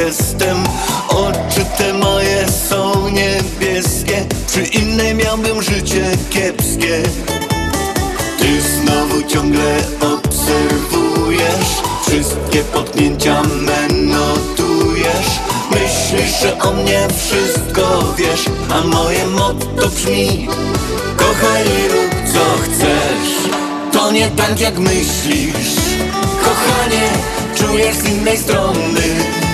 Gestem Oczy te moje są niebieskie. Przy innej miałbym życie kiepskie. Ty znowu ciągle obserwujesz. Wszystkie potknięcia me notujesz Myślisz, że o mnie wszystko wiesz. A moje motto brzmi Kochaj i rób co chcesz. To nie tak jak myślisz. Kochanie, czujesz z innej strony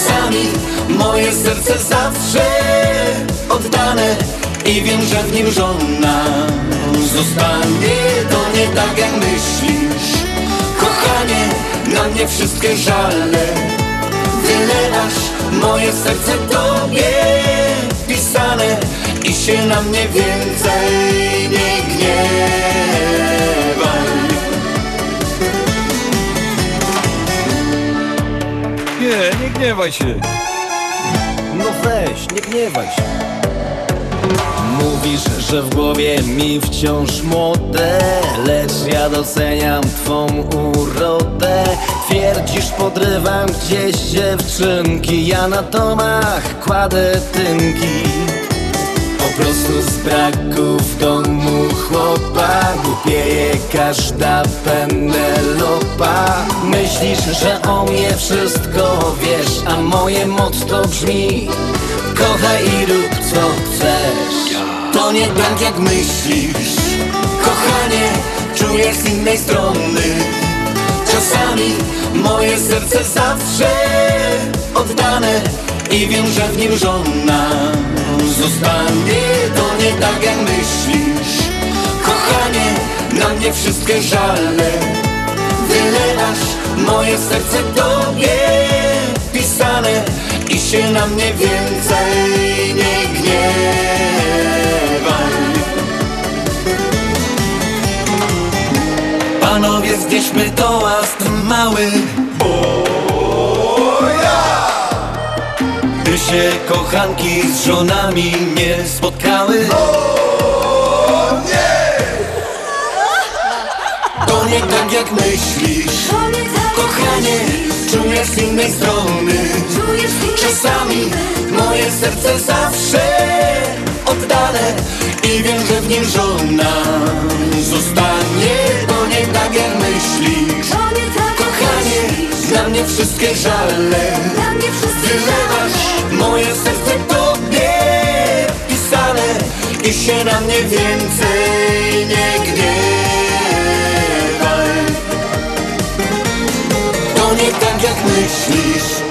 Czasami moje serce zawsze oddane I wiem, że w nim żona zostanie. To nie tak jak myślisz Kochanie, na mnie wszystkie żale. Wylewasz moje serce tobie pisane I się na mnie więcej nie gniewaj Nie, nie gniewaj się. No weź, nie gniewaj się. Mówisz, że w głowie mi wciąż młode Lecz ja doceniam twą urodę Twierdzisz, podrywam gdzieś dziewczynki Ja na tomach kładę tynki prostu z braku w domu chłopa Głupieje każda penelopa. Myślisz, że o mnie wszystko wiesz A moje motto brzmi Kochaj i rób co chcesz To nie tak jak myślisz. Kochanie, czujesz z innej strony. Czasami moje serce zawsze oddane I wiem, że w nim zostanie To nie tak jak myślisz. Kochanie, na mnie wszystkie żale. Wylewasz moje serce tobie. Pisane I się na mnie więcej nie gniewaj. Panowie, znieśmy toast mały By się kochanki z żonami nie spotkały O nie! To nie tak jak myślisz. Kochanie, czujesz z innej strony. Czasami moje serce zawsze oddane I wiem, że w nim żona zostanie. To nie tak jak myślisz na mnie wszystkie żale. Wylewasz moje serce tobie pisane I się na mnie więcej nie gniewaj. To nie tak jak myślisz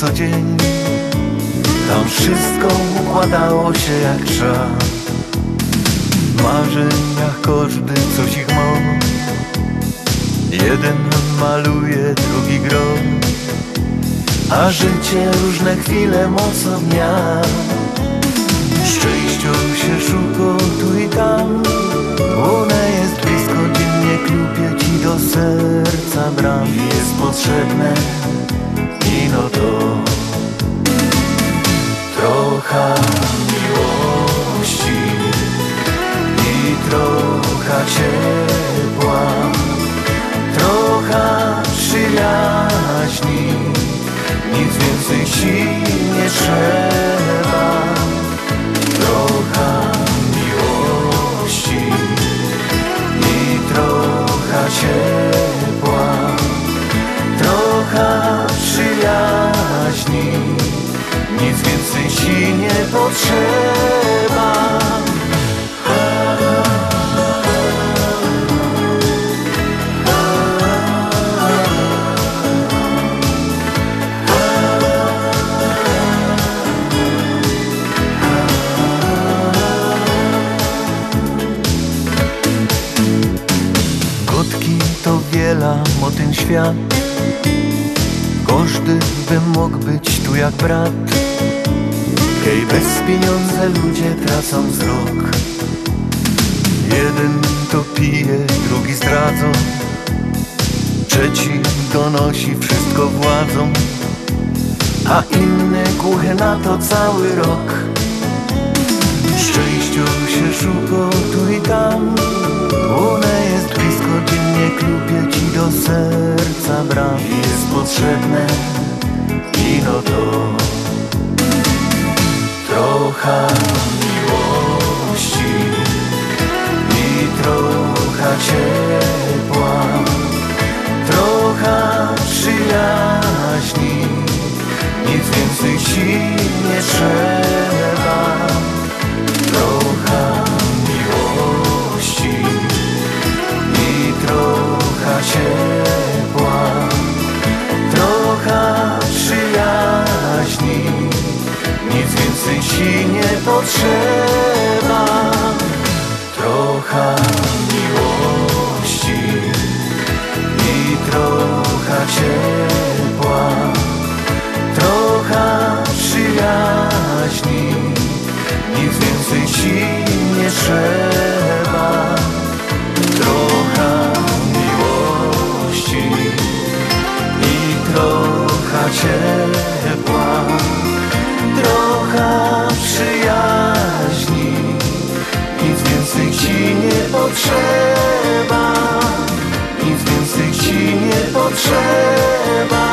co dzień. Tam wszystko układało się jak trzeba W marzeniach każdy coś ich ma. Jeden maluje, drugi gro. A życie różne chwile mocno dnia Szczęścią się szuka tu i tam. Ona jest blisko, dziennie klupie ci do serca bram. Jest potrzebne ino to. Trochę miłości i trochę ciepła. Trochę przyjaźni Nic więcej ci nie trzeba. Trochę miłości i trochę ciepła, przyjaźni, nic więcej ci nie potrzeba. Gotki to wiela, o ten świat Każdy by mógł być tu jak brat. Hej, bez pieniądze ludzie tracą wzrok. Jeden to pije, drugi zdradzą. Trzeci donosi wszystko władzą. A inny głuchy na to cały rok. Szczęściu się szuka tu i tam. One dziennie klupie ci do serca bram. Jest potrzebne ino to. Trochę miłości i trochę ciepła. Trochę przyjaźni Nic więcej ci nie trzeba ciepła Trochę przyjaźni Nic więcej ci nie potrzeba. Trochę miłości i trochę ciepła. Trochę przyjaźni Nic więcej ci nie trzeba ciepła Trochę przyjaźni. Nic więcej ci nie potrzeba Nic więcej ci nie potrzeba